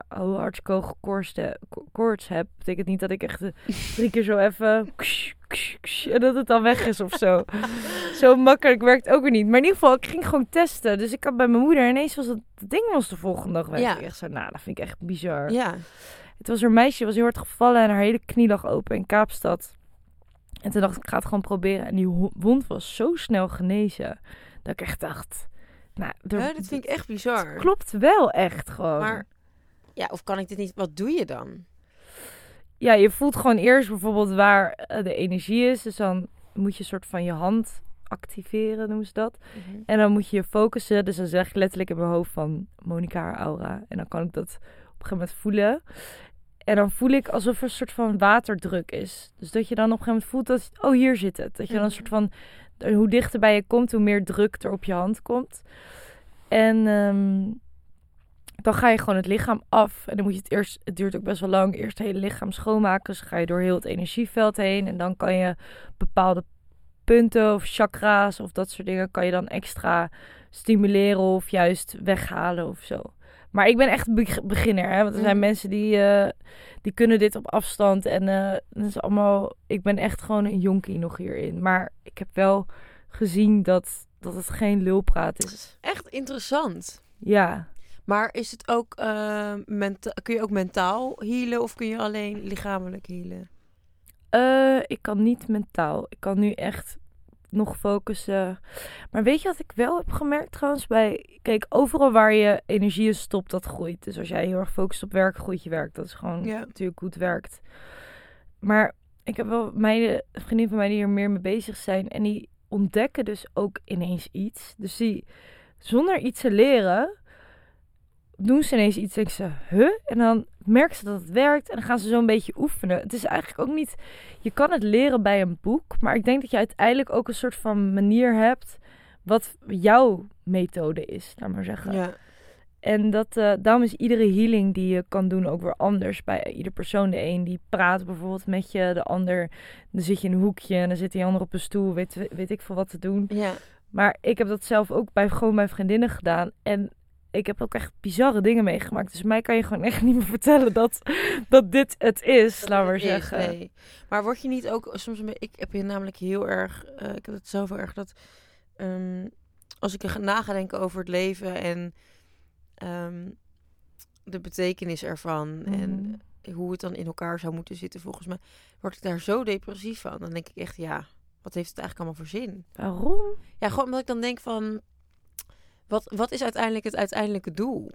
koorts, eh, ko- koorts hebt, betekent niet dat ik echt eh, drie keer zo even... ksh, ksh, ksh, en dat het dan weg is of zo. (laughs) zo makkelijk werkt ook weer niet. Maar in ieder geval, ik ging gewoon testen. Dus ik had bij mijn moeder en ineens was het, ding was de volgende dag weg. Ja. Ik echt zo, nou, dat vind ik echt bizar. Ja. Het was een meisje, was heel hard gevallen en haar hele knie lag open in Kaapstad. En toen dacht ik, ik ga het gewoon proberen. En die wond was zo snel genezen, dat ik echt dacht... Nou, er- ja, dat vind ik echt bizar. het klopt wel echt gewoon. Maar, ja, of kan ik dit niet... Wat doe je dan? Ja, je voelt gewoon eerst bijvoorbeeld waar eh, de energie is. Dus dan moet je een soort van je hand activeren, noemen ze dat. En dan moet je je focussen. Dus dan zeg ik letterlijk in mijn hoofd van Monica aura. En dan kan ik dat op een gegeven moment voelen. En dan voel ik alsof er een soort van waterdruk is. Dus dat je dan op een gegeven moment voelt dat, oh hier zit het. Dat je dan een Mhm. soort van, eh, hoe dichter bij je komt, hoe meer druk er op je hand komt. En ehm, dan ga je gewoon het lichaam af. En dan moet je het eerst, het duurt ook best wel lang, eerst het hele lichaam schoonmaken. Dus ga je door heel het energieveld heen. En dan kan je bepaalde punten of chakra's of dat soort dingen kan je dan extra stimuleren of juist weghalen of zo. Maar ik ben echt be- beginner, hè? want er zijn Mhm. mensen die, eh, die kunnen dit op afstand en eh, dat is allemaal. Ik ben echt gewoon een jonkie nog hierin, maar ik heb wel gezien dat, dat het geen lulpraat is. Echt interessant. Ja, Maar is het ook, menta- kun je ook mentaal healen of kun je alleen lichamelijk healen? Ik kan niet mentaal. Ik kan nu echt nog focussen. Maar weet je wat ik wel heb gemerkt trouwens? Bij, kijk, overal waar je energie in stopt, dat groeit. Dus als jij heel erg focust op werk, groeit je werk. Dat is gewoon natuurlijk het werkt. Maar ik heb wel meiden, vriendinnen van mij die hier meer mee bezig zijn. En die ontdekken dus ook ineens iets. Dus die, zonder iets te leren, doen ze ineens iets. Denken ze, huh? En dan merken ze dat het werkt. En dan gaan ze zo een beetje oefenen. Het is eigenlijk ook niet... Je kan het leren bij een boek. Maar ik denk dat je uiteindelijk ook een soort van manier hebt... wat jouw methode is, laat maar zeggen. Ja. En dat, eh, daarom is iedere healing die je kan doen ook weer anders bij ieder persoon. De een die praat bijvoorbeeld met je, de ander dan zit je in een hoekje en dan zit die ander op een stoel, weet, weet ik veel wat te doen. Ja. Maar ik heb dat zelf ook bij, gewoon bij vriendinnen gedaan en ik heb ook echt bizarre dingen meegemaakt. Dus mij kan je gewoon echt (laughs) niet meer vertellen dat, dat dit het is, Dat laat maar is, zeggen. nee. Maar word je niet ook soms. Ik heb je namelijk heel erg... eh, ik heb het zelf heel erg dat... ehm, als ik er na ga denken over het leven en ehm, de betekenis ervan en Mhm. hoe het dan in elkaar zou moeten zitten volgens mij, word ik daar zo depressief van. Dan denk ik echt, ja, wat heeft het eigenlijk allemaal voor zin? Waarom? Ja, gewoon omdat ik dan denk van, wat, wat is uiteindelijk het uiteindelijke doel?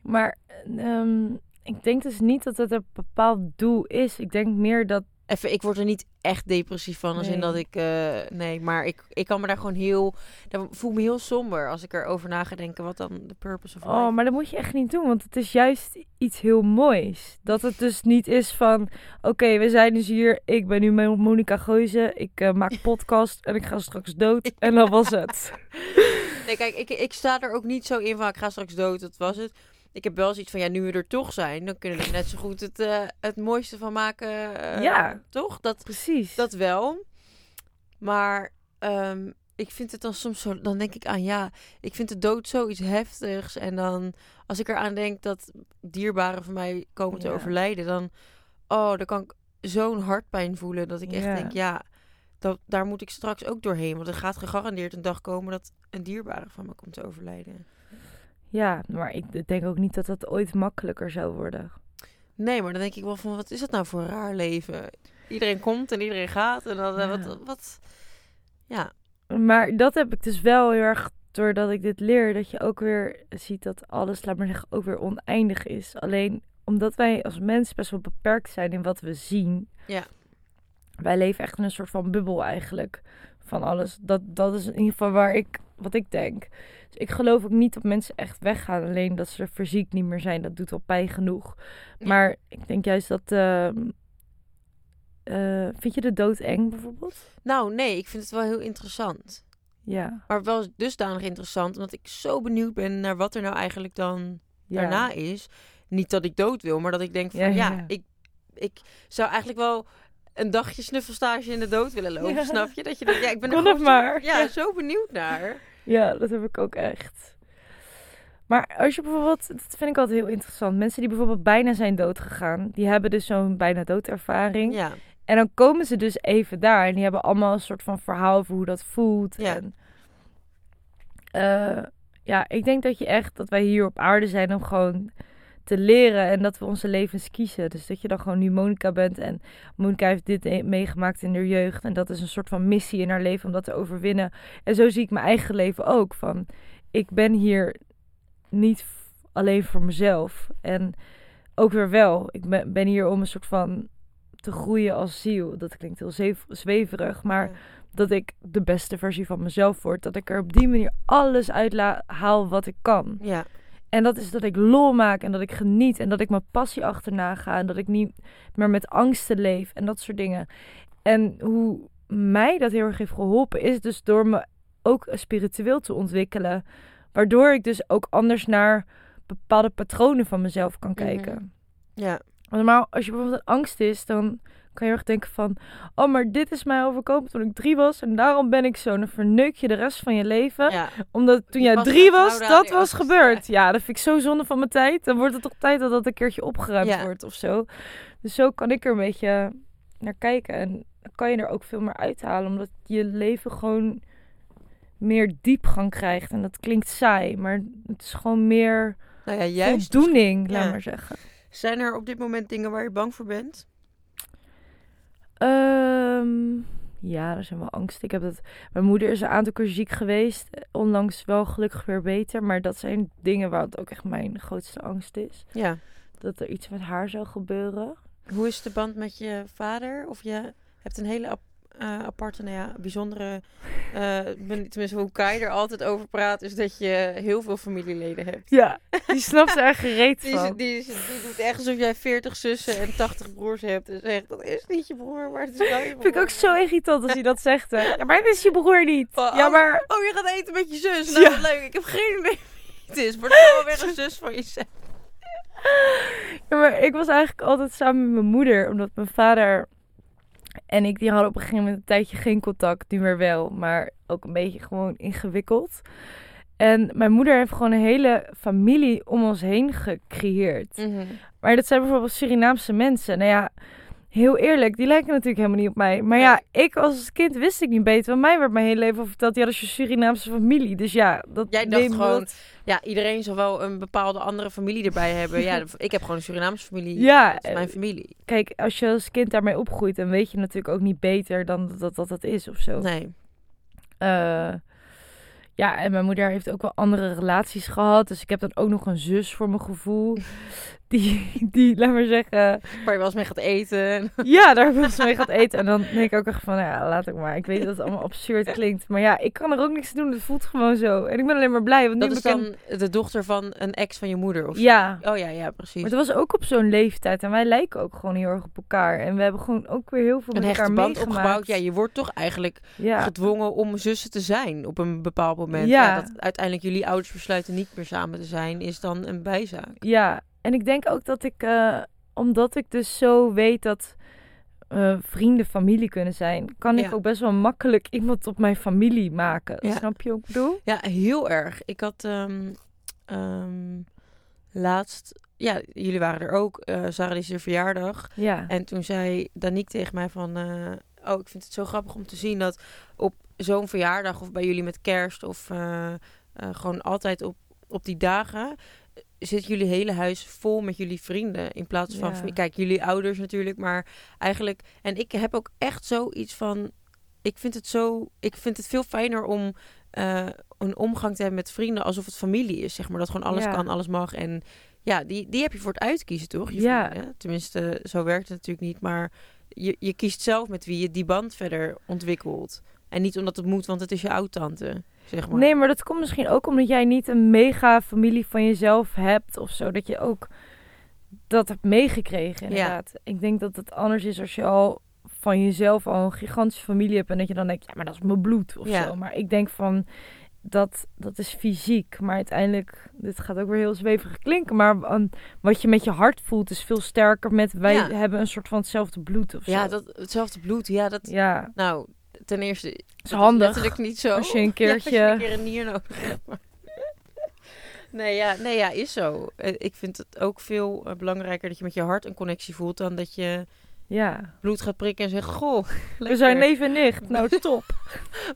Maar ehm, ik denk dus niet dat het een bepaald doel is. Ik denk meer dat even, ik word er niet echt depressief van. Als in dat ik, eh, nee, maar ik, ik kan me daar gewoon heel, daar voel ik me heel somber als ik erover na ga denken wat dan de purpose of Oh, life maar dat moet je echt niet doen, want het is juist iets heel moois. Dat het dus niet is van, oké, we zijn dus hier, ik ben nu Mo- Monica Geuze, ik eh, maak (laughs) podcast en ik ga straks dood. En dat was het. (laughs) Nee, kijk, ik, ik sta er ook niet zo in van ik ga straks dood, dat was het. Ik heb wel zoiets van, ja, nu we er toch zijn, dan kunnen we er net zo goed het, eh, het mooiste van maken. eh, Ja. Toch? Dat, Precies. dat wel. Maar ehm, ik vind het dan soms zo, dan denk ik aan, ja, ik vind de dood zoiets heftigs. En dan, als ik eraan denk dat dierbaren van mij komen te Ja. overlijden, dan, oh, dan kan ik zo'n hartpijn voelen dat ik echt Ja. denk, ja, dat, daar moet ik straks ook doorheen. Want er gaat gegarandeerd een dag komen dat een dierbare van me komt te overlijden. Ja, maar ik denk ook niet dat dat ooit makkelijker zou worden. Nee, maar dan denk ik wel van, wat is dat nou voor een raar leven? Iedereen komt en iedereen gaat. En dan, eh, Ja. wat, wat, ja, Maar dat heb ik dus wel heel erg, doordat ik dit leer, dat je ook weer ziet dat alles, laat maar zeggen, ook weer oneindig is. Alleen omdat wij als mens best wel beperkt zijn in wat we zien. Ja. Wij leven echt in een soort van bubbel eigenlijk. Van alles. Dat, dat is in ieder geval waar ik, wat ik denk. Dus ik geloof ook niet dat mensen echt weggaan. Alleen dat ze er fysiek niet meer zijn. Dat doet wel pijn genoeg. Ja. Maar ik denk juist dat... ehm, eh, vind je de dood eng bijvoorbeeld? Nou, nee, ik vind het wel heel interessant. Ja. Maar wel dusdanig interessant, omdat ik zo benieuwd ben naar wat er nou eigenlijk dan ja. daarna is. Niet dat ik dood wil, maar dat ik denk van Ja. Ik, ik zou eigenlijk wel een dagje snuffelstage in de dood willen lopen, snap je? Dat je denkt, ja, ik ben er gewoon zo- maar. Ja. zo benieuwd naar. Ja, dat heb ik ook echt. Maar als je bijvoorbeeld, dat vind ik altijd heel interessant. Mensen die bijvoorbeeld bijna zijn doodgegaan, die hebben dus zo'n bijna doodervaring. Ja, En dan komen ze dus even daar en die hebben allemaal een soort van verhaal over hoe dat voelt. Ja. En, eh, ja, ik denk dat je echt, dat wij hier op aarde zijn om gewoon te leren en dat we onze levens kiezen. Dus dat je dan gewoon nu Monica bent en Monica heeft dit e- meegemaakt in haar jeugd. En dat is een soort van missie in haar leven om dat te overwinnen. En zo zie ik mijn eigen leven ook. Van, ik ben hier niet alleen voor mezelf. En ook weer wel. Ik ben, ben hier om een soort van te groeien als ziel. Dat klinkt heel zweverig, maar Ja. dat ik de beste versie van mezelf word. Dat ik er op die manier alles uit haal wat ik kan. ja, En dat is dat ik lol maak en dat ik geniet en dat ik mijn passie achterna ga en dat ik niet meer met angsten leef en dat soort dingen. En hoe mij dat heel erg heeft geholpen is dus door me ook spiritueel te ontwikkelen, waardoor ik dus ook anders naar bepaalde patronen van mezelf kan kijken. ja, Normaal, als je bijvoorbeeld een angst is, dan kan je erg denken van... Oh, maar dit is mij overkomen toen ik drie was en daarom ben ik zo. Dan verneuk je de rest van je leven. ja. Omdat toen jij drie was, dat was gebeurd. Ja, dat vind ik zo zonde van mijn tijd. Dan wordt het toch tijd dat dat een keertje opgeruimd Ja. wordt of zo. Dus zo kan ik er een beetje naar kijken. En kan je er ook veel meer uithalen. Omdat je leven gewoon meer diepgang krijgt. En dat klinkt saai, maar het is gewoon meer Nou ja, juist. voldoening, laat maar zeggen. Zijn er op dit moment dingen waar je bang voor bent? Ehm, ja, er zijn wel angsten. Ik heb dat... Mijn moeder is een aantal keer ziek geweest. Onlangs wel gelukkig weer beter. Maar dat zijn dingen waar het ook echt mijn grootste angst is. Ja. Dat er iets met haar zou gebeuren. Hoe is de band met je vader? Of je hebt een hele eh, aparte, nou ja, bijzondere... eh, tenminste, hoe Kai er altijd over praat, is dat je heel veel familieleden hebt. Ja, die snapt er gereed (laughs) van. die, die doet echt alsof jij 40 zussen en 80 broers hebt. En zegt, dat is niet je broer, maar het is wel je broer. Vind ik ook zo irritant als hij dat zegt. hè. Ja, maar dit is je broer niet. Oh, Ja, maar... Oh, je gaat eten met je zus. Nou, Ja. leuk. Ik heb geen idee wie het is. Wel weer een zus van je zijn. Ja, maar ik was eigenlijk altijd samen met mijn moeder. Omdat mijn vader en ik, die hadden op een gegeven moment een tijdje geen contact. Nu weer wel, maar ook een beetje gewoon ingewikkeld. En mijn moeder heeft gewoon een hele familie om ons heen gecreëerd. Mhm. Maar dat zijn bijvoorbeeld Surinaamse mensen. Nou ja, heel eerlijk, die lijken natuurlijk helemaal niet op mij. Maar ja, ik als kind wist ik niet beter. Want mij werd mijn hele leven verteld, ja, dat is je Surinaamse familie. Dus ja, dat Jij dacht gewoon, wat- ja, iedereen zal wel een bepaalde andere familie erbij hebben. Ja, ik heb gewoon een Surinaamse familie. Ja, Dat is mijn familie. Kijk, als je als kind daarmee opgroeit, dan weet je natuurlijk ook niet beter dan dat dat, dat, dat is of zo. Nee. Eh, ja, en mijn moeder heeft ook wel andere relaties gehad. Dus ik heb dan ook nog een zus voor mijn gevoel. (laughs) die, die, laat maar zeggen, Waar je wel eens mee gaat eten. ja, daar wil ze mee gaat eten. En dan denk ik ook echt van, ja, laat ik maar. Ik weet dat het allemaal absurd klinkt. Maar ja, ik kan er ook niks aan doen. Het voelt gewoon zo. En ik ben alleen maar blij. Want nu Dat is dan de dochter van een ex van je moeder? Of... Ja, Oh ja, ja, precies. maar het was ook op zo'n leeftijd. En wij lijken ook gewoon heel erg op elkaar. En we hebben gewoon ook weer heel veel Een met elkaar band meegemaakt. opgebouwd. Ja, je wordt toch eigenlijk ja. gedwongen om zussen te zijn op een bepaald moment. Ja. Ja. dat uiteindelijk jullie ouders besluiten niet meer samen te zijn, is dan een bijzaak. Ja, en ik denk ook dat ik, eh, omdat ik dus zo weet dat eh, vrienden familie kunnen zijn, kan ik ook best wel makkelijk iemand op mijn familie maken. Ja. Snap je wat ik bedoel? Ja, heel erg. Ik had ehm, ehm, laatst, ja, jullie waren er ook, eh Sarah is er verjaardag. Ja. En toen zei Danique tegen mij van... oh, ik vind het zo grappig om te zien dat op zo'n verjaardag... of bij jullie met kerst of gewoon altijd op, op die dagen... zit jullie hele huis vol met jullie vrienden. In plaats van... Ja. Kijk, jullie ouders natuurlijk, maar eigenlijk... En ik heb ook echt zoiets van... Ik vind het zo... Ik vind het veel fijner om... eh, een omgang te hebben met vrienden alsof het familie is, zeg maar. Dat gewoon alles Ja. kan, alles mag. En ja, die, die heb je voor het uitkiezen, toch? Je Ja. vrienden. Tenminste, zo werkt het natuurlijk niet. Maar je, je kiest zelf met wie je die band verder ontwikkelt. En niet omdat het moet, want het is je oud-tante, zeg maar. Nee, maar dat komt misschien ook omdat jij niet een mega familie van jezelf hebt of zo. Dat je ook dat hebt meegekregen, inderdaad. Ik denk dat het anders is als je al van jezelf al een gigantische familie hebt. En dat je dan denkt, ja, maar dat is mijn bloed of Ja. zo. Maar ik denk van, dat, dat is fysiek. Maar uiteindelijk, dit gaat ook weer heel zweverig klinken. Maar um, wat je met je hart voelt is veel sterker met, wij Ja. hebben een soort van hetzelfde bloed of zo. Ja, dat, hetzelfde bloed. Ja, dat... Ja, Nou, ten eerste... is handig. letterlijk niet zo. Als je een (laughs) Ja, keertje... je een keer een nier nodig hebt. (laughs) Nee ja, nee, ja, is zo. Eh, Ik vind het ook veel eh, belangrijker dat je met je hart een connectie voelt... dan dat je ja. bloed gaat prikken en zegt... Goh, (laughs) We zijn neef en nicht. Nou, top.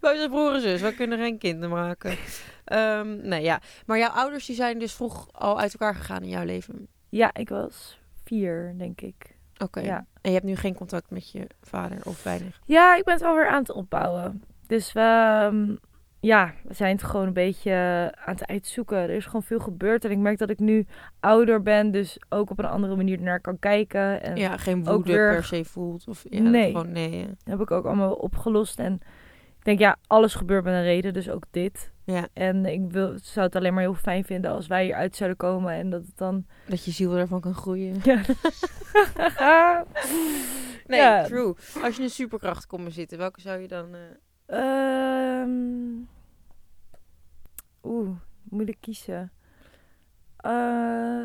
Wij zijn broer en zus, wij kunnen geen kinderen maken. Ehm, nee, ja. Maar jouw ouders die zijn dus vroeg al uit elkaar gegaan in jouw leven. Ja, ik was vier, denk ik. Oké. Ja. En je hebt nu geen contact met je vader of weinig? Ja, ik ben het alweer aan het opbouwen. Dus we, ehm, ja, we zijn het gewoon een beetje aan het uitzoeken. Er is gewoon veel gebeurd. En ik merk dat ik nu ouder ben, dus ook op een andere manier naar kan kijken. En Ja, geen ook woede weer- per se voelt. Of, ja, Nee. Gewoon nee. heb ik ook allemaal opgelost. En denk, ja, alles gebeurt met een reden, dus ook dit. Ja, En ik wil, zou het alleen maar heel fijn vinden als wij hieruit zouden komen en dat het dan... dat je ziel ervan kan groeien. Ja. (laughs) Nee, Ja. true. Als je een superkracht komt bezitten, welke zou je dan... eh, Ehm, Oeh, moeilijk kiezen. Eh,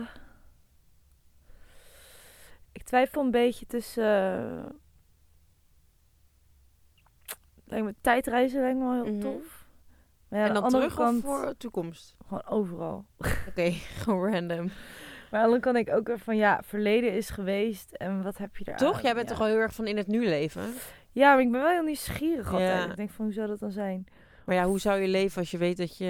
ik twijfel een beetje tussen. Lijkt me tijdreizen lijkt me wel heel Mhm. tof. Maar ja, en aan dan de andere terug kant, of voor toekomst? Gewoon overal. Oké, (laughs) gewoon random. Maar de kant denk ik ook weer van ja, verleden is geweest en wat heb je daar Toch? Jij bent ja. toch wel heel erg van in het nu leven? Ja, maar ik ben wel heel nieuwsgierig Ja. altijd. Ik denk van hoe zou dat dan zijn? Maar ja, hoe zou je leven als je weet dat je...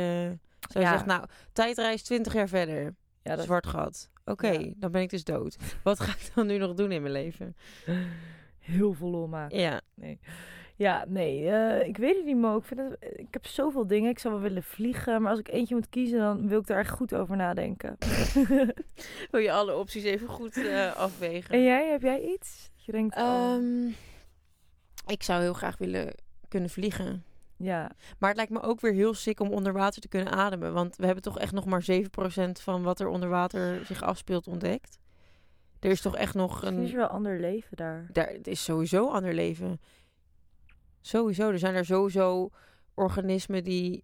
Je Ja. zegt, nou, tijdreis 20 jaar verder. Ja, dat Zwart gat. Oké, dan ben ik dus dood. Wat ga ik dan nu nog doen in mijn leven? heel veel lol maken. Ja, Ja, nee, eh, ik weet het niet, Mo. Ik, vind het, ik heb zoveel dingen. Ik zou wel willen vliegen, maar als ik eentje moet kiezen, dan wil ik daar echt goed over nadenken. (laughs) wil je alle opties even goed eh, (laughs) afwegen? en jij, heb jij iets? Dat Je denkt, oh, Ehm, ik zou heel graag willen kunnen vliegen. ja, Maar het lijkt me ook weer heel sick om onder water te kunnen ademen. Want we hebben toch echt nog maar 7% van wat er onder water zich afspeelt ontdekt. Er is toch echt nog misschien is er een... wel ander leven daar. Daar, het is sowieso een ander leven. Sowieso. Er zijn er sowieso organismen die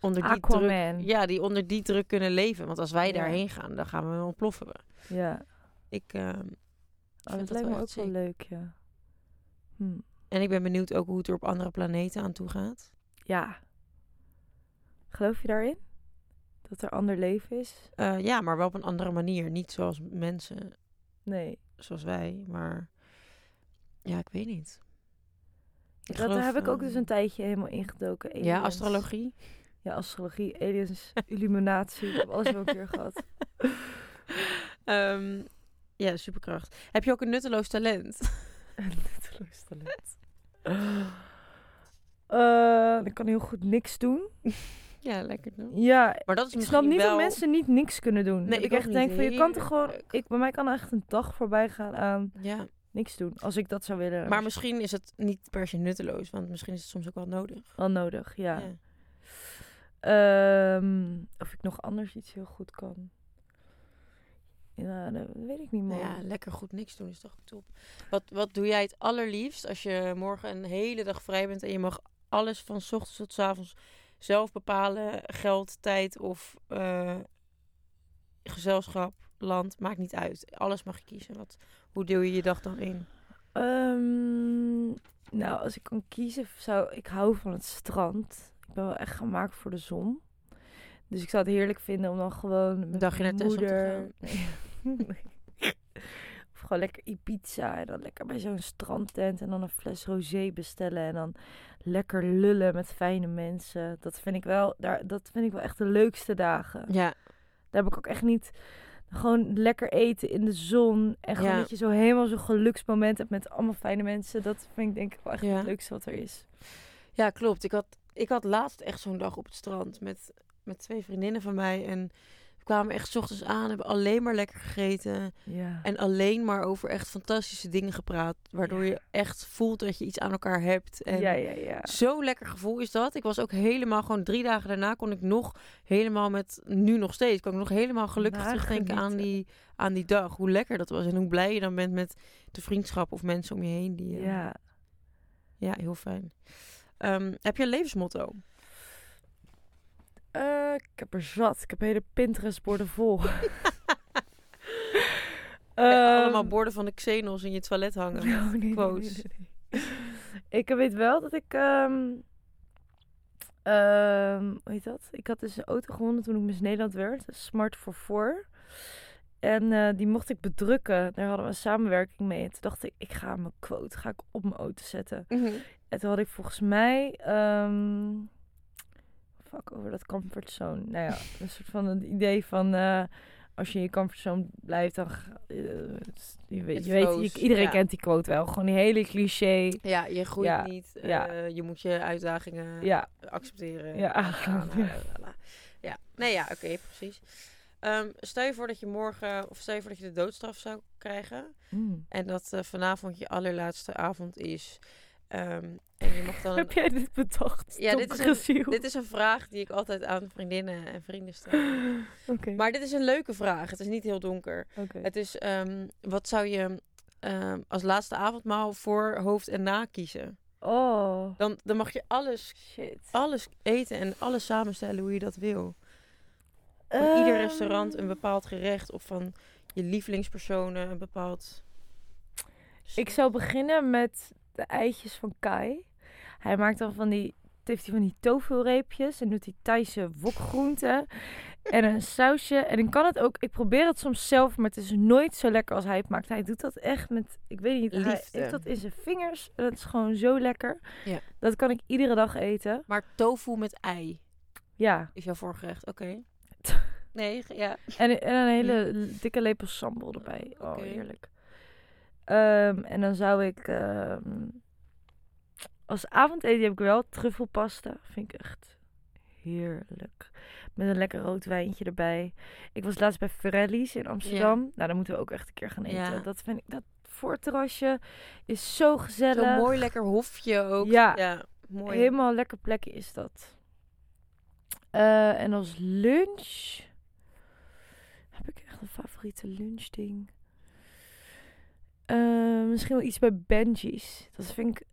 onder die druk... Ja, die onder die druk kunnen leven. Want als wij Ja. daarheen gaan, dan gaan we ontploffen. Ja, Ik, ehm, oh, vind dat lijkt me ook wel leuk, ja. Hm. en ik ben benieuwd ook hoe het er op andere planeten aan toe gaat. Ja. Geloof je daarin? Dat er ander leven is? Eh, ja, maar wel op een andere manier. Niet zoals mensen, Nee. zoals wij. Maar ja, ik weet niet. Ik Dat, daar heb ik ook dus een tijdje helemaal ingedoken. Ja, Aliens. astrologie. Ja, astrologie, aliens, (laughs) illuminatie. Ik heb alles wel een keer gehad. (laughs) Ehm, ja, superkracht. Heb je ook een nutteloos talent? (laughs) Een nutteloos talent. Eh, ik kan heel goed niks doen. Ja, lekker doen. Ja, Maar dat is ik snap niet wel... dat mensen niet niks kunnen doen. Nee, dat ik echt denk van, je kan toch gewoon... Ik, bij mij kan er echt een dag voorbij gaan aan Ja, niks doen. Als ik dat zou willen. maar misschien is het niet per se nutteloos, want misschien is het soms ook wel nodig. Wel nodig, ja. Ja. Ehm, of ik nog anders iets heel goed kan. Ja, dat weet ik niet Nou meer. ja, lekker goed niks doen is toch top. Wat, wat doe jij het allerliefst als je morgen een hele dag vrij bent en je mag alles van 's ochtends tot 's avonds zelf bepalen? Geld, tijd of eh, gezelschap, land, maakt niet uit. Alles mag je kiezen. Wat, hoe deel je je dag dan in? Ehm, nou, als ik kan kiezen, zou ik hou van het strand. Ik ben wel echt gemaakt voor de zon. Dus ik zou het heerlijk vinden om dan gewoon met dagje naar te moeder... Nee. (laughs) of gewoon lekker Ibiza en dan lekker bij zo'n strandtent en dan een fles rosé bestellen en dan lekker lullen met fijne mensen. Dat vind ik wel, daar, dat vind ik wel echt de leukste dagen. Ja, Daar heb ik ook echt niet gewoon lekker eten in de zon. En gewoon Ja. dat je zo helemaal zo'n geluksmoment hebt met allemaal fijne mensen. Dat vind ik denk ik wel echt Ja. het leukste wat er is. ja klopt. Ik had, ik had laatst echt zo'n dag op het strand met, met twee vriendinnen van mij. En kwamen echt 's ochtends aan, hebben alleen maar lekker gegeten. Ja. En alleen maar over echt fantastische dingen gepraat. Waardoor Ja. je echt voelt dat je iets aan elkaar hebt. En ja, ja, ja. Zo'n lekker gevoel is dat. Ik was ook helemaal, gewoon drie dagen daarna kon ik nog helemaal met, nu nog steeds, kan ik nog helemaal gelukkig terugdenken aan die, aan die dag. Hoe lekker dat was en hoe blij je dan bent met de vriendschap of mensen om je heen. Die, eh, Ja. ja, heel fijn. Ehm, heb je een levensmotto? Eh, ik heb er zat. Ik heb hele Pinterest-borden vol. (laughs) (laughs) Ehm, allemaal borden van de Xenos in je toilet hangen. (laughs) Oh, nee, nee, nee, quotes. nee, nee. Ik weet wel dat ik... ehm ehm, hoe heet dat? Ik had dus een auto gewonnen toen ik Miss Nederland werd. Smart for Four. En eh, die mocht ik bedrukken. Daar hadden we een samenwerking mee. En toen dacht ik, ik ga mijn quote ga ik op mijn auto zetten. Mhm. En toen had ik volgens mij... over dat comfortzone. Nou ja, een soort van het idee van... eh, als je in je comfortzone blijft, dan... eh, je weet, je weet je- iedereen ja. kent die quote wel. Gewoon die hele cliché. Ja, je groeit Ja, niet. ja. eh, je moet je uitdagingen Ja, accepteren. Ja. Ja. ja. Nee, ja, oké, precies. Ehm, stel je voor dat je morgen, of stel je voor dat je de doodstraf zou krijgen. Mm. En dat vanavond je allerlaatste avond is. Ehm, en je dan. Heb jij dit bedacht? Ja, dit is, een, dit is een vraag die ik altijd aan vriendinnen en vrienden stel. (gasps) Oké, Maar dit is een leuke vraag. Het is niet heel donker. Het is, ehm, wat zou je ehm, als laatste avondmaal voor hoofd en na kiezen? Oh, Dan, dan mag je alles, shit. alles eten en alles samenstellen hoe je dat wil. Van ieder restaurant een bepaald gerecht of van je lievelingspersonen een bepaald. Ik zou beginnen met de eitjes van Kai. Hij maakt dan van die, heeft hij van die tofu-reepjes en doet hij Thaise wokgroenten en een sausje. En ik kan het ook, ik probeer het soms zelf, maar het is nooit zo lekker als hij het maakt. Hij doet dat echt met, ik weet niet, hij Liefde. heeft dat in zijn vingers. En dat is gewoon zo lekker. Ja. Dat kan ik iedere dag eten. Maar tofu met ei Ja. is jouw voorgerecht. Oké. (laughs) Nee, ja. En, en een hele dikke lepel sambal erbij. Oh, heerlijk. Ehm, en dan zou ik... ehm, als avondeten heb ik wel truffelpasta. Vind ik echt heerlijk. Met een lekker rood wijntje erbij. Ik was laatst bij Ferrelli's in Amsterdam. Nou, daar moeten we ook echt een keer gaan eten. Ja. Dat vind ik... Dat voorterrasje is zo gezellig. Zo'n mooi lekker hofje ook. Ja. ja mooi. Helemaal een lekker plekje is dat. Eh, en als lunch... Heb ik echt een favoriete lunchding? Eh, misschien wel iets bij Benji's. Dat vind ik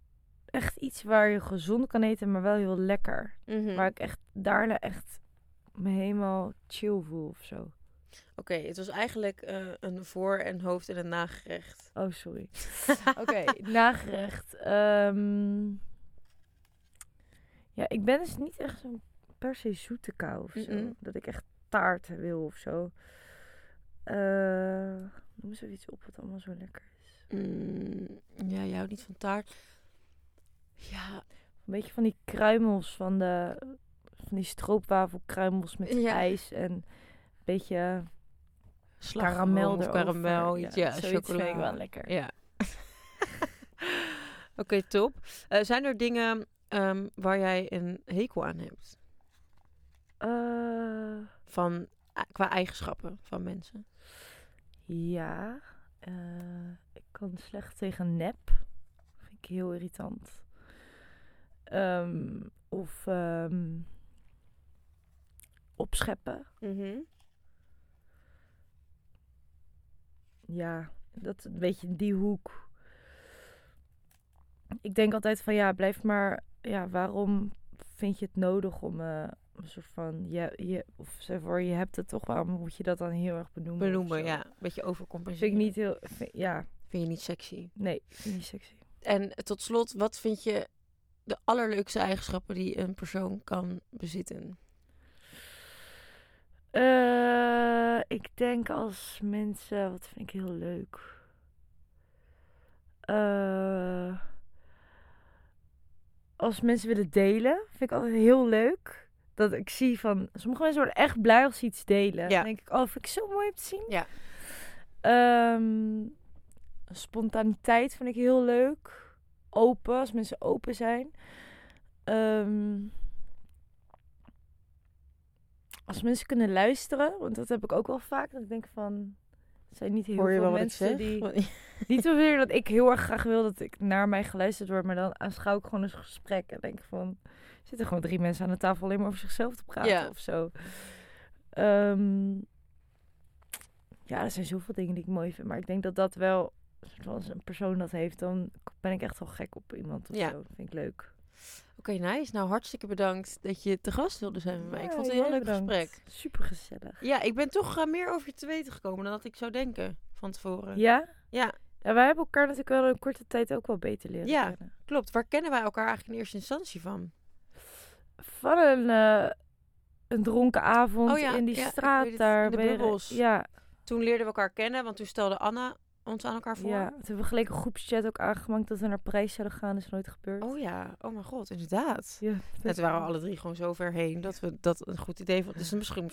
echt iets waar je gezond kan eten, maar wel heel lekker. Mhm. Waar ik echt daarna echt me helemaal chill voel of zo. Oké, het was eigenlijk eh, een voor- en hoofd- en een nagerecht. Oh, sorry. (laughs) Oké, nagerecht. Ehm, ja, ik ben dus niet echt zo'n per se zoete kou of zo. Dat ik echt taart wil of zo. Eh noem eens even iets op wat allemaal zo lekker is. Mm, ja, je houdt niet van taart. Ja, Een beetje van die kruimels van de... Van die stroopwafelkruimels met Ja. ijs en een beetje karamel of karamel. iets, Ja, chocola. vind ik wel lekker. Ja. (laughs) Oké, top. Eh, zijn er dingen ehm, waar jij een hekel aan hebt? Eh, Van, eh, qua eigenschappen van mensen. ja. ik kan slecht tegen nep. Vind ik heel irritant. Ehm, of ehm, opscheppen. Ja, dat een beetje in die hoek. Ik denk altijd van ja, blijf maar. Ja, waarom vind je het nodig om eh, een soort van. Je, je, of zeg voor, je hebt het toch, waarom moet je dat dan heel erg benoemen? Benoemen, ja. Een beetje overcompenseren. Vind ik niet heel. vind- ja, Vind je niet sexy. nee, vind ik niet sexy. En tot slot, wat vind je de allerleukste eigenschappen die een persoon kan bezitten? Eh, ik denk als mensen, wat vind ik heel leuk. Eh, als mensen willen delen, vind ik altijd heel leuk. Dat ik zie van, sommige mensen worden echt blij als ze iets delen. Ja. Dan denk ik, oh, vind ik zo mooi om te zien. Ja. Ehm, spontaniteit vind ik heel leuk. Open, als mensen open zijn. Ehm, als mensen kunnen luisteren, want dat heb ik ook wel vaak. Dat ik denk van, er zijn niet heel Hoor je veel wel mensen die... (laughs) Niet zozeer dat ik heel erg graag wil dat ik naar mij geluisterd word, maar dan aanschouw ik gewoon een gesprek en denk van, er zitten gewoon drie mensen aan de tafel alleen maar over zichzelf te praten Ja. of zo. Ehm, ja, er zijn zoveel dingen die ik mooi vind, maar ik denk dat dat wel, als een persoon dat heeft, dan ben ik echt wel gek op iemand of Ja. zo. Dat vind ik leuk. Oké, nice. Nou, hartstikke bedankt dat je te gast wilde zijn bij mij. ik vond het een heel leuk bedankt. gesprek. Super gezellig. Ja, ik ben toch eh, meer over je te weten gekomen dan dat ik zou denken van tevoren. Ja? Ja, Ja, wij hebben elkaar natuurlijk wel in een korte tijd ook wel beter leren Ja. kennen. klopt. Waar kennen wij elkaar eigenlijk in eerste instantie van? Van een, eh, een dronken avond Oh ja, in die ja, straat daar. in de bij- bubbels. Ja, Toen leerden we elkaar kennen, want toen stelde Anna ons aan elkaar voor. ja. Toen hebben we gelijk een groepschat ook aangemaakt dat we naar Parijs zouden gaan. Dat is nooit gebeurd. Oh ja, oh mijn god, inderdaad. Ja, toen waren we alle drie gewoon zo ver heen dat we dat een goed idee vonden. Dus misschien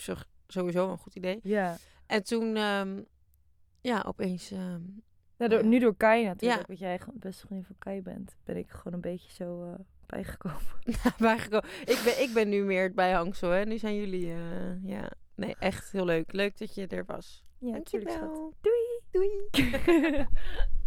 sowieso een goed idee. Ja. En toen, ehm, ja, opeens... ehm, Ja, door, nu door Kai natuurlijk, Ja. want jij best vriendin van Kai bent, ben ik gewoon een beetje zo eh, bijgekomen. (laughs) bijgekomen. Ik ben, ik ben nu meer het bijhangsel, hè. Nu zijn jullie, eh, ja... Nee, echt heel leuk. Leuk dat je er was. Ja, natuurlijk. Doei. Doei. (laughs)